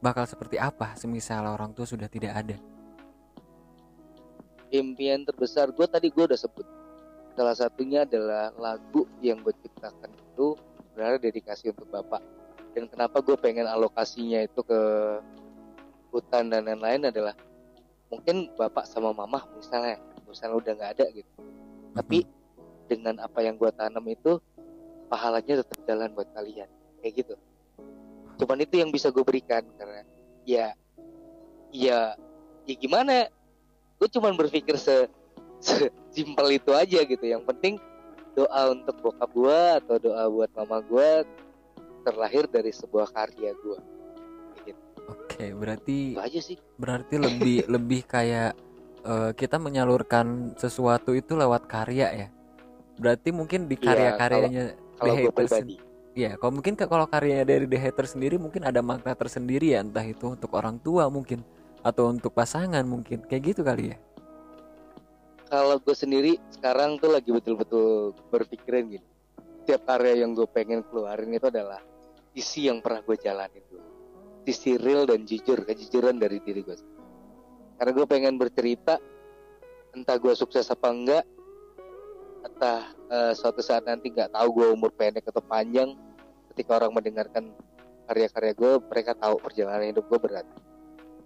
[SPEAKER 1] bakal seperti apa semisal orang tua sudah tidak ada?
[SPEAKER 2] Impian terbesar gue tadi gue udah sebut. Salah satunya adalah lagu yang gue ciptakan itu sebenarnya dedikasi untuk bapak dan kenapa gue pengen alokasinya itu ke hutan dan lain-lain adalah mungkin bapak sama mama misalnya misalnya udah nggak ada gitu. Tapi dengan apa yang gue tanam itu pahalanya tetap jalan buat kalian kayak gitu. Cuman itu yang bisa gue berikan karena ya ya ya gimana? Gue cuman berpikir se simpel itu aja gitu. Yang penting doa untuk bokap gue atau doa buat mama gue terlahir dari sebuah karya gue gitu.
[SPEAKER 1] Oke berarti
[SPEAKER 2] itu aja sih.
[SPEAKER 1] berarti lebih <laughs> lebih kayak eh, kita menyalurkan sesuatu itu lewat karya ya? Berarti mungkin di
[SPEAKER 2] Iya,
[SPEAKER 1] karya-karyanya
[SPEAKER 2] kalau
[SPEAKER 1] The
[SPEAKER 2] gue
[SPEAKER 1] Haters ya kalau mungkin ke- kalau karyanya dari The Haters sendiri mungkin ada makna tersendiri ya entah itu untuk orang tua mungkin atau untuk pasangan mungkin kayak gitu kali ya?
[SPEAKER 2] Kalau gue sendiri sekarang tuh lagi betul-betul berpikiran gini. Tiap karya yang gue pengen keluarin itu adalah sisi yang pernah gue jalanin dulu. Sisi real dan jujur kejujuran dari diri gue karena gue pengen bercerita entah gue sukses apa enggak entah eh, suatu saat nanti nggak tahu gue umur pendek atau panjang ketika orang mendengarkan karya-karya gue mereka tahu perjalanan hidup gue berat.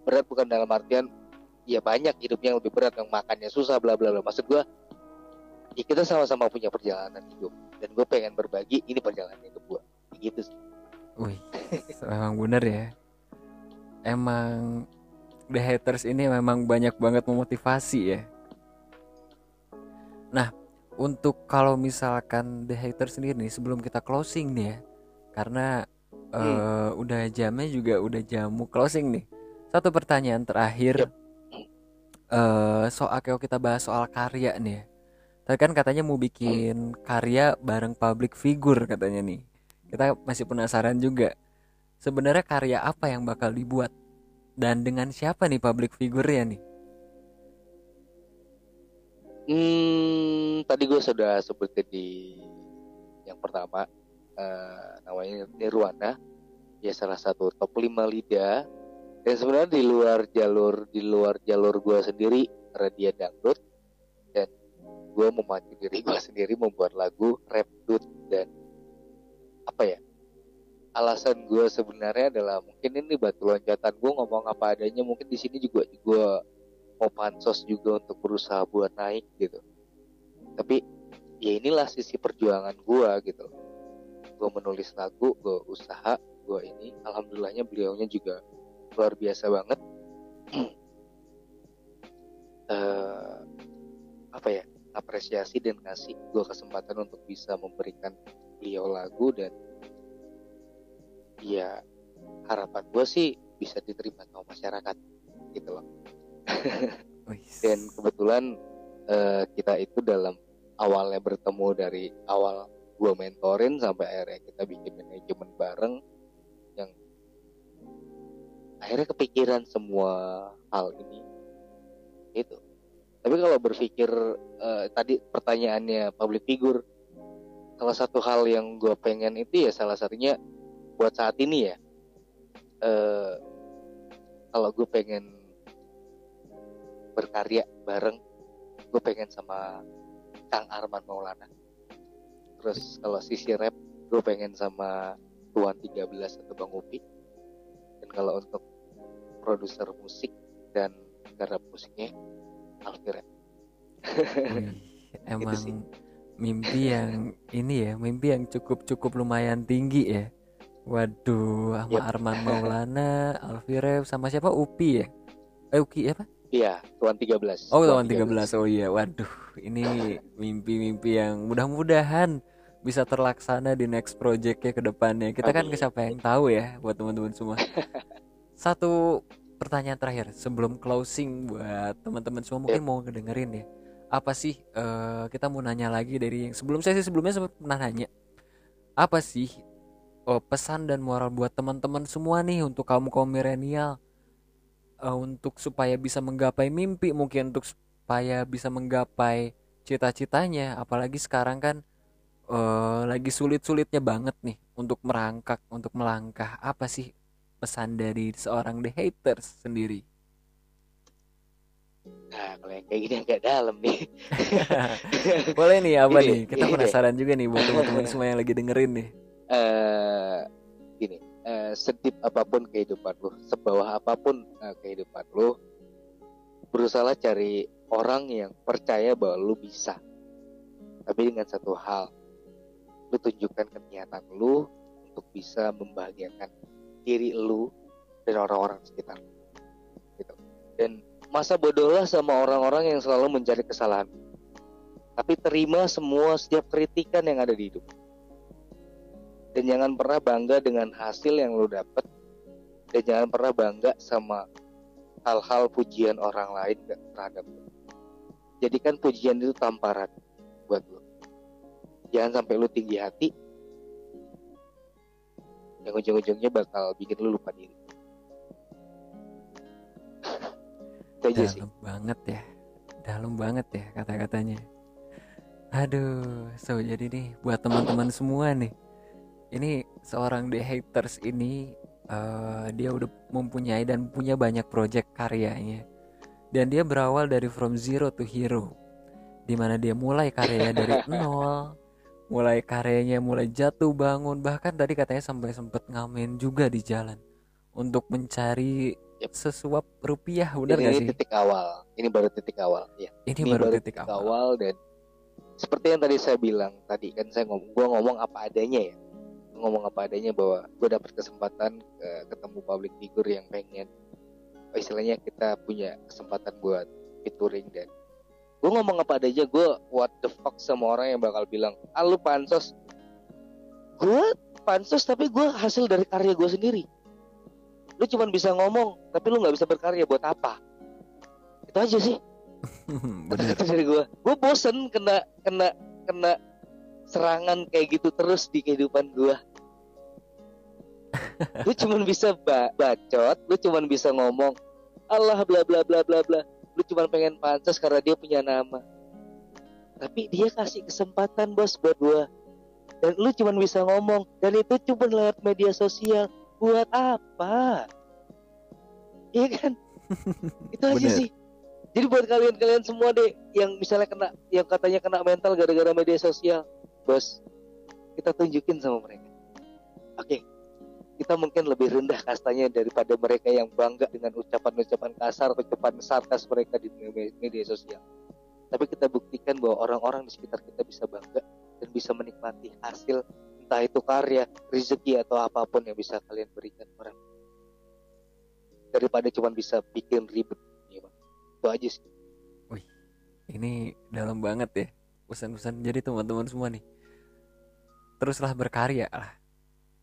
[SPEAKER 2] Berat bukan dalam artian ya banyak hidupnya yang lebih berat yang makannya susah bla bla bla. Maksud gue ya kita sama-sama punya perjalanan hidup. Dan gue pengen berbagi ini perjalanan hidup gue gitu sih
[SPEAKER 1] Wih, memang bener ya. Emang The Haters ini memang banyak banget memotivasi ya. Nah, untuk kalau misalkan The Haters sendiri nih sebelum kita closing nih ya, karena eh, udah jamnya juga udah jamu closing nih. Satu pertanyaan terakhir.
[SPEAKER 2] Yap.
[SPEAKER 1] eh soal kalau kita bahas soal karya nih ya. Tadi kan katanya mau bikin karya bareng public figure katanya nih. Kita masih penasaran juga. Sebenarnya karya apa yang bakal dibuat dan dengan siapa nih public figure-nya nih?
[SPEAKER 2] hmm tadi gue sudah sebutin di yang pertama eh, namanya Nirwana ya salah satu top 5 lidah dan sebenarnya di luar jalur di luar jalur gue sendiri karena dia dangdut dan gue memacu diri gue <laughs> sendiri membuat lagu rap dut dan apa ya alasan gue sebenarnya adalah mungkin ini batu loncatan gue ngomong apa adanya mungkin di sini juga gue mau pansos juga untuk berusaha buat naik gitu. Tapi ya inilah sisi perjuangan gue gitu. Gue menulis lagu gue usaha gue ini alhamdulillahnya beliaunya juga luar biasa banget. <clears throat> Eh, apa ya apresiasi dan ngasih gue kesempatan untuk bisa memberikan beliau lagu dan ya harapan gue sih bisa diterima sama masyarakat gitu loh. <laughs> Dan kebetulan eh, kita itu dalam awalnya bertemu dari awal gue mentorin sampai akhirnya kita bikin manajemen bareng yang akhirnya kepikiran semua hal ini itu tapi kalau berpikir eh, tadi pertanyaannya public figure salah satu hal yang gue pengen itu ya salah satunya buat saat ini ya. Eh, kalau gue pengen berkarya bareng gue pengen sama Kang Arman Maulana. Terus kalau sisi rap gue pengen sama Tuan 13 atau Bang Upi. Dan kalau untuk produser musik dan garap musiknya Alfi Rap. <laughs>
[SPEAKER 1] Wih, emang
[SPEAKER 2] sih.
[SPEAKER 1] Mimpi yang ini ya, mimpi yang cukup cukup lumayan tinggi ya. Waduh, sama
[SPEAKER 2] Yap.
[SPEAKER 1] Arman Maulana, <laughs> Alfi Rev, sama siapa? Upi ya? Eh Uki apa?
[SPEAKER 2] iya Tuan 13
[SPEAKER 1] Oh, tahun 13. Oh iya, waduh. Ini mimpi-mimpi yang mudah-mudahan bisa terlaksana di next projectnya ke depannya. Kita kan
[SPEAKER 2] Amin.
[SPEAKER 1] siapa yang tahu ya buat teman-teman semua. <laughs> Satu pertanyaan terakhir sebelum closing buat teman-teman semua mungkin mau ngedengerin ya apa sih eh, kita mau nanya lagi dari yang sebelum saya sih sebelumnya sempat pernah nanya apa sih oh, pesan dan moral buat teman-teman semua nih untuk kaum kaum milenial? Eh, untuk supaya bisa menggapai mimpi mungkin untuk supaya bisa menggapai cita-citanya. Apalagi sekarang kan eh, lagi sulit-sulitnya banget nih untuk merangkak untuk melangkah. Apa sih pesan dari seorang The Haters sendiri
[SPEAKER 2] Nah, kalau yang kayak gini agak dalam nih. <laughs>
[SPEAKER 1] boleh nih apa
[SPEAKER 2] Ini,
[SPEAKER 1] nih kita
[SPEAKER 2] ini.
[SPEAKER 1] penasaran juga nih buat teman-teman semua yang lagi dengerin nih
[SPEAKER 2] eh gini, eh, sedip apa pun kehidupan lu, sebawah apa pun eh, kehidupan lu, berusaha cari orang yang percaya bahwa lu bisa. Tapi dengan satu hal, lu tunjukkan kegiatan lu untuk bisa membahagiakan diri lu dan orang-orang sekitar. lu. Gitu. Dan masa bodohlah sama orang-orang yang selalu mencari kesalahan. Tapi terima semua setiap kritikan yang ada di hidup. Dan jangan pernah bangga dengan hasil yang lo dapet. Dan jangan pernah bangga sama hal-hal pujian orang lain terhadap lo. Jadikan pujian itu tamparan buat lo. Jangan sampai lo tinggi hati. Yang ujung-ujungnya bakal bikin lo lupa diri itu aja sih.
[SPEAKER 1] Dalam banget ya. Dalam banget ya kata-katanya. Aduh so jadi nih buat teman-teman semua nih. Ini seorang The Haters ini eh, dia udah mempunyai dan punya banyak project karyanya. Dan dia berawal dari from zero to hero di mana dia mulai karyanya dari <laughs> nol mulai karyanya mulai jatuh bangun bahkan tadi katanya sampai sempet ngamen juga di jalan untuk mencari
[SPEAKER 2] Yep.
[SPEAKER 1] sesuap rupiah benar
[SPEAKER 2] ini,
[SPEAKER 1] gak
[SPEAKER 2] ini
[SPEAKER 1] sih?
[SPEAKER 2] titik awal. Ini baru titik awal ya
[SPEAKER 1] ini, baru titik awal.
[SPEAKER 2] dan seperti yang tadi saya bilang tadi kan saya ngomong gua ngomong apa adanya ya. Ngomong apa adanya bahwa gue dapat kesempatan eh, ketemu public figure yang pengen oh, istilahnya kita punya kesempatan buat featuring dan gue ngomong apa adanya gue what the fuck sama orang yang bakal bilang ah lu pansos. Gue pansos tapi gue hasil dari karya gue sendiri lu cuman bisa ngomong tapi lu nggak bisa berkarya buat apa? Itu aja sih. <laughs> Kata dari gue gue bosen kena kena kena serangan kayak gitu terus di kehidupan gue <laughs> lu cuman bisa ba- bacot lu cuman bisa ngomong Allah bla bla bla bla bla. Lu cuman pengen pantas karena dia punya nama. Tapi dia kasih kesempatan bos buat gue dan lu cuman bisa ngomong. Dan itu cuma lewat media sosial buat apa? Iya kan? <laughs> Itu aja
[SPEAKER 1] Bener.
[SPEAKER 2] sih. Jadi buat kalian-kalian semua deh yang misalnya kena yang katanya kena mental gara-gara media sosial bos kita tunjukin sama mereka. Oke. Kita mungkin lebih rendah kastanya daripada mereka yang bangga dengan ucapan-ucapan kasar ucapan sarkas mereka di me- media sosial. Tapi kita buktikan bahwa orang-orang di sekitar kita bisa bangga dan bisa menikmati hasil entah itu karya rezeki atau apa pun yang bisa kalian berikan orang. Daripada cuma bisa bikin ribet. Ya Bang. itu aja sih.
[SPEAKER 1] Ini dalam banget ya pesan-pesan. Jadi teman-teman semua nih teruslah berkarya lah.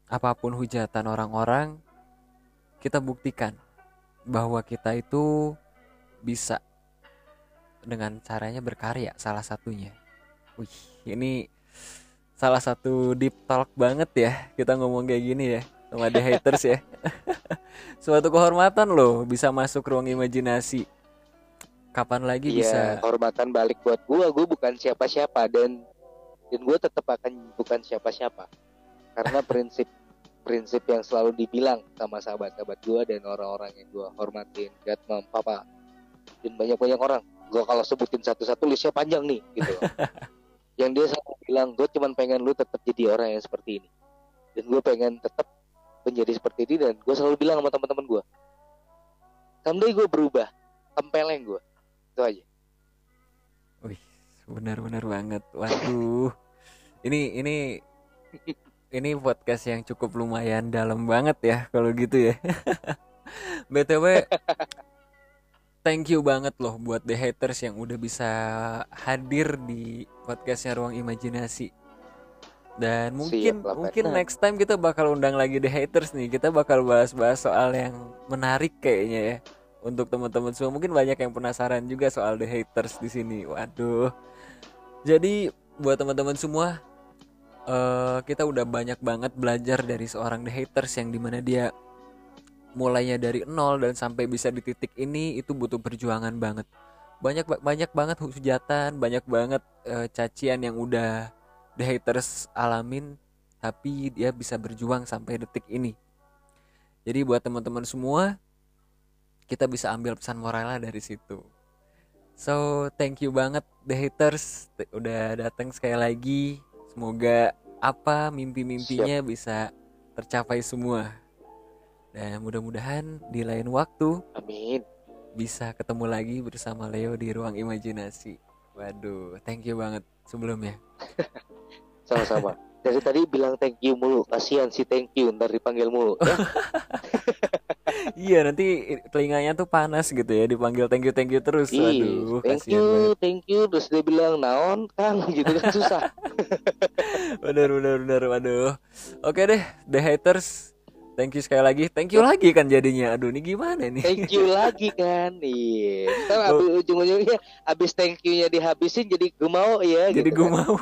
[SPEAKER 1] Apa pun hujatan orang-orang kita buktikan bahwa kita itu bisa dengan caranya berkarya salah satunya. Wih ini salah satu deep talk banget ya kita ngomong kayak gini ya sama the haters ya <laughs> suatu kehormatan loh bisa masuk ruang imajinasi kapan lagi bisa
[SPEAKER 2] Iya, kehormatan balik buat gua. Gua bukan siapa-siapa dan dan gua tetap akan bukan siapa-siapa. Karena prinsip prinsip yang selalu dibilang sama sahabat-sahabat gua dan orang-orang yang gua hormatin, God, Mom, Papa, dan banyak-banyak orang. Gua kalau sebutin satu-satu listnya panjang nih, gitu. <laughs> yang dia selalu bilang, gue cuman pengen lu tetap jadi orang yang seperti ini. Dan gue pengen tetap menjadi seperti ini dan gue selalu bilang sama teman-teman gua, someday gue berubah, tempeleng gue, itu aja.
[SPEAKER 1] Wih, benar-benar banget. Waduh. Ini ini ini podcast yang cukup lumayan dalam banget ya kalau gitu ya. <laughs> BTW thank you banget loh buat the haters yang udah bisa hadir di podcastnya Ruang Imajinasi. Dan mungkin
[SPEAKER 2] Siap,
[SPEAKER 1] mungkin
[SPEAKER 2] Nah.
[SPEAKER 1] next time kita bakal undang lagi The Haters nih. Kita bakal bahas-bahas soal yang menarik kayaknya ya. Untuk teman-teman semua mungkin banyak yang penasaran juga soal The Haters di sini. Waduh. Jadi buat teman-teman semua eh kita udah banyak banget belajar dari seorang The Haters yang di mana dia mulainya dari nol dan sampai bisa di titik ini itu butuh perjuangan banget. Banyak ba- banyak banget hujatan, banyak banget eh, cacian yang udah The Haters alamin tapi dia bisa berjuang sampai detik ini. Jadi buat teman-teman semua kita bisa ambil pesan moralnya dari situ. So, thank you banget The Haters udah datang sekali lagi. Semoga apa mimpi-mimpinya bisa tercapai semua. Dan mudah-mudahan di lain waktu
[SPEAKER 2] Amin.
[SPEAKER 1] bisa ketemu lagi bersama Leo di ruang imajinasi. Waduh, thank you banget sebelumnya. <laughs>
[SPEAKER 2] Sama-sama. Dari tadi bilang thank you mulu. Kasihan si thank you ntar dipanggil mulu. Ya, <laughs> <laughs>
[SPEAKER 1] iya, nanti telinganya tuh panas gitu ya dipanggil thank you thank you terus.
[SPEAKER 2] Ih,
[SPEAKER 1] Waduh,
[SPEAKER 2] thank you,
[SPEAKER 1] banget.
[SPEAKER 2] thank you. Terus dia bilang naon kang gitu kan susah.
[SPEAKER 1] Bener bener bener waduh. Oke deh, The Haters. Thank you sekali lagi. Thank you lagi kan jadinya. Aduh, ini gimana nih?
[SPEAKER 2] Thank you <laughs> lagi kan. Iya. Ntar
[SPEAKER 1] Oh.
[SPEAKER 2] abis ujung-ujungnya abis thank you-nya dihabisin jadi gue mau ya
[SPEAKER 1] Jadi
[SPEAKER 2] gitu
[SPEAKER 1] gue
[SPEAKER 2] kan.
[SPEAKER 1] mau.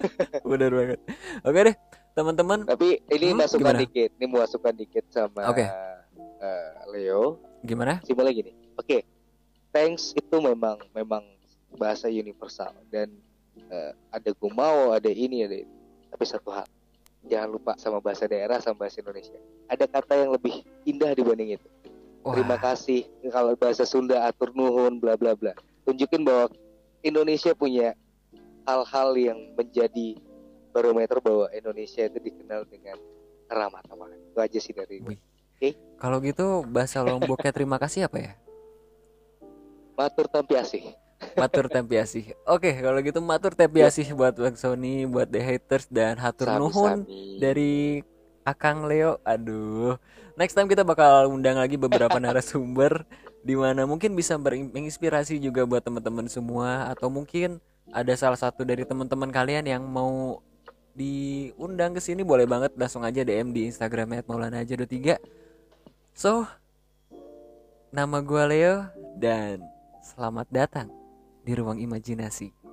[SPEAKER 1] <laughs> bener banget. Oke deh, teman-teman.
[SPEAKER 2] Tapi ini
[SPEAKER 1] Hmm,
[SPEAKER 2] masukan
[SPEAKER 1] gimana?
[SPEAKER 2] dikit. Ini masukan dikit sama
[SPEAKER 1] Oke.
[SPEAKER 2] eh, Leo.
[SPEAKER 1] Gimana?
[SPEAKER 2] Simpel gini. Oke. Thanks itu memang memang bahasa universal dan eh, ada gue mau, ada ini, ada itu. Tapi satu hal, jangan lupa sama bahasa daerah sama bahasa Indonesia. Ada kata yang lebih indah dibanding itu.
[SPEAKER 1] Wah,
[SPEAKER 2] Terima kasih. Kalau bahasa Sunda atur nuhun bla bla bla. Tunjukin bahwa Indonesia punya hal-hal yang menjadi barometer bahwa Indonesia itu dikenal dengan ramah tamah. Itu aja sih dari gue.
[SPEAKER 1] Wih. Kalau gitu bahasa Lomboknya terima kasih apa ya?
[SPEAKER 2] Matur tampiasih.
[SPEAKER 1] Matur tempiasih. Oke, kalau gitu matur tempiasih buat Bang Sony, buat The Haters dan hatur nuhun
[SPEAKER 2] Sami-sami.
[SPEAKER 1] dari Akang Leo. Aduh. Next time kita bakal undang lagi beberapa <laughs> narasumber di mana mungkin bisa menginspirasi juga buat teman-teman semua atau mungkin ada salah satu dari teman-teman kalian yang mau diundang ke sini boleh banget langsung aja DM di Instagramnya @maulana.3. So, nama gua Leo dan selamat datang di ruang imajinasi.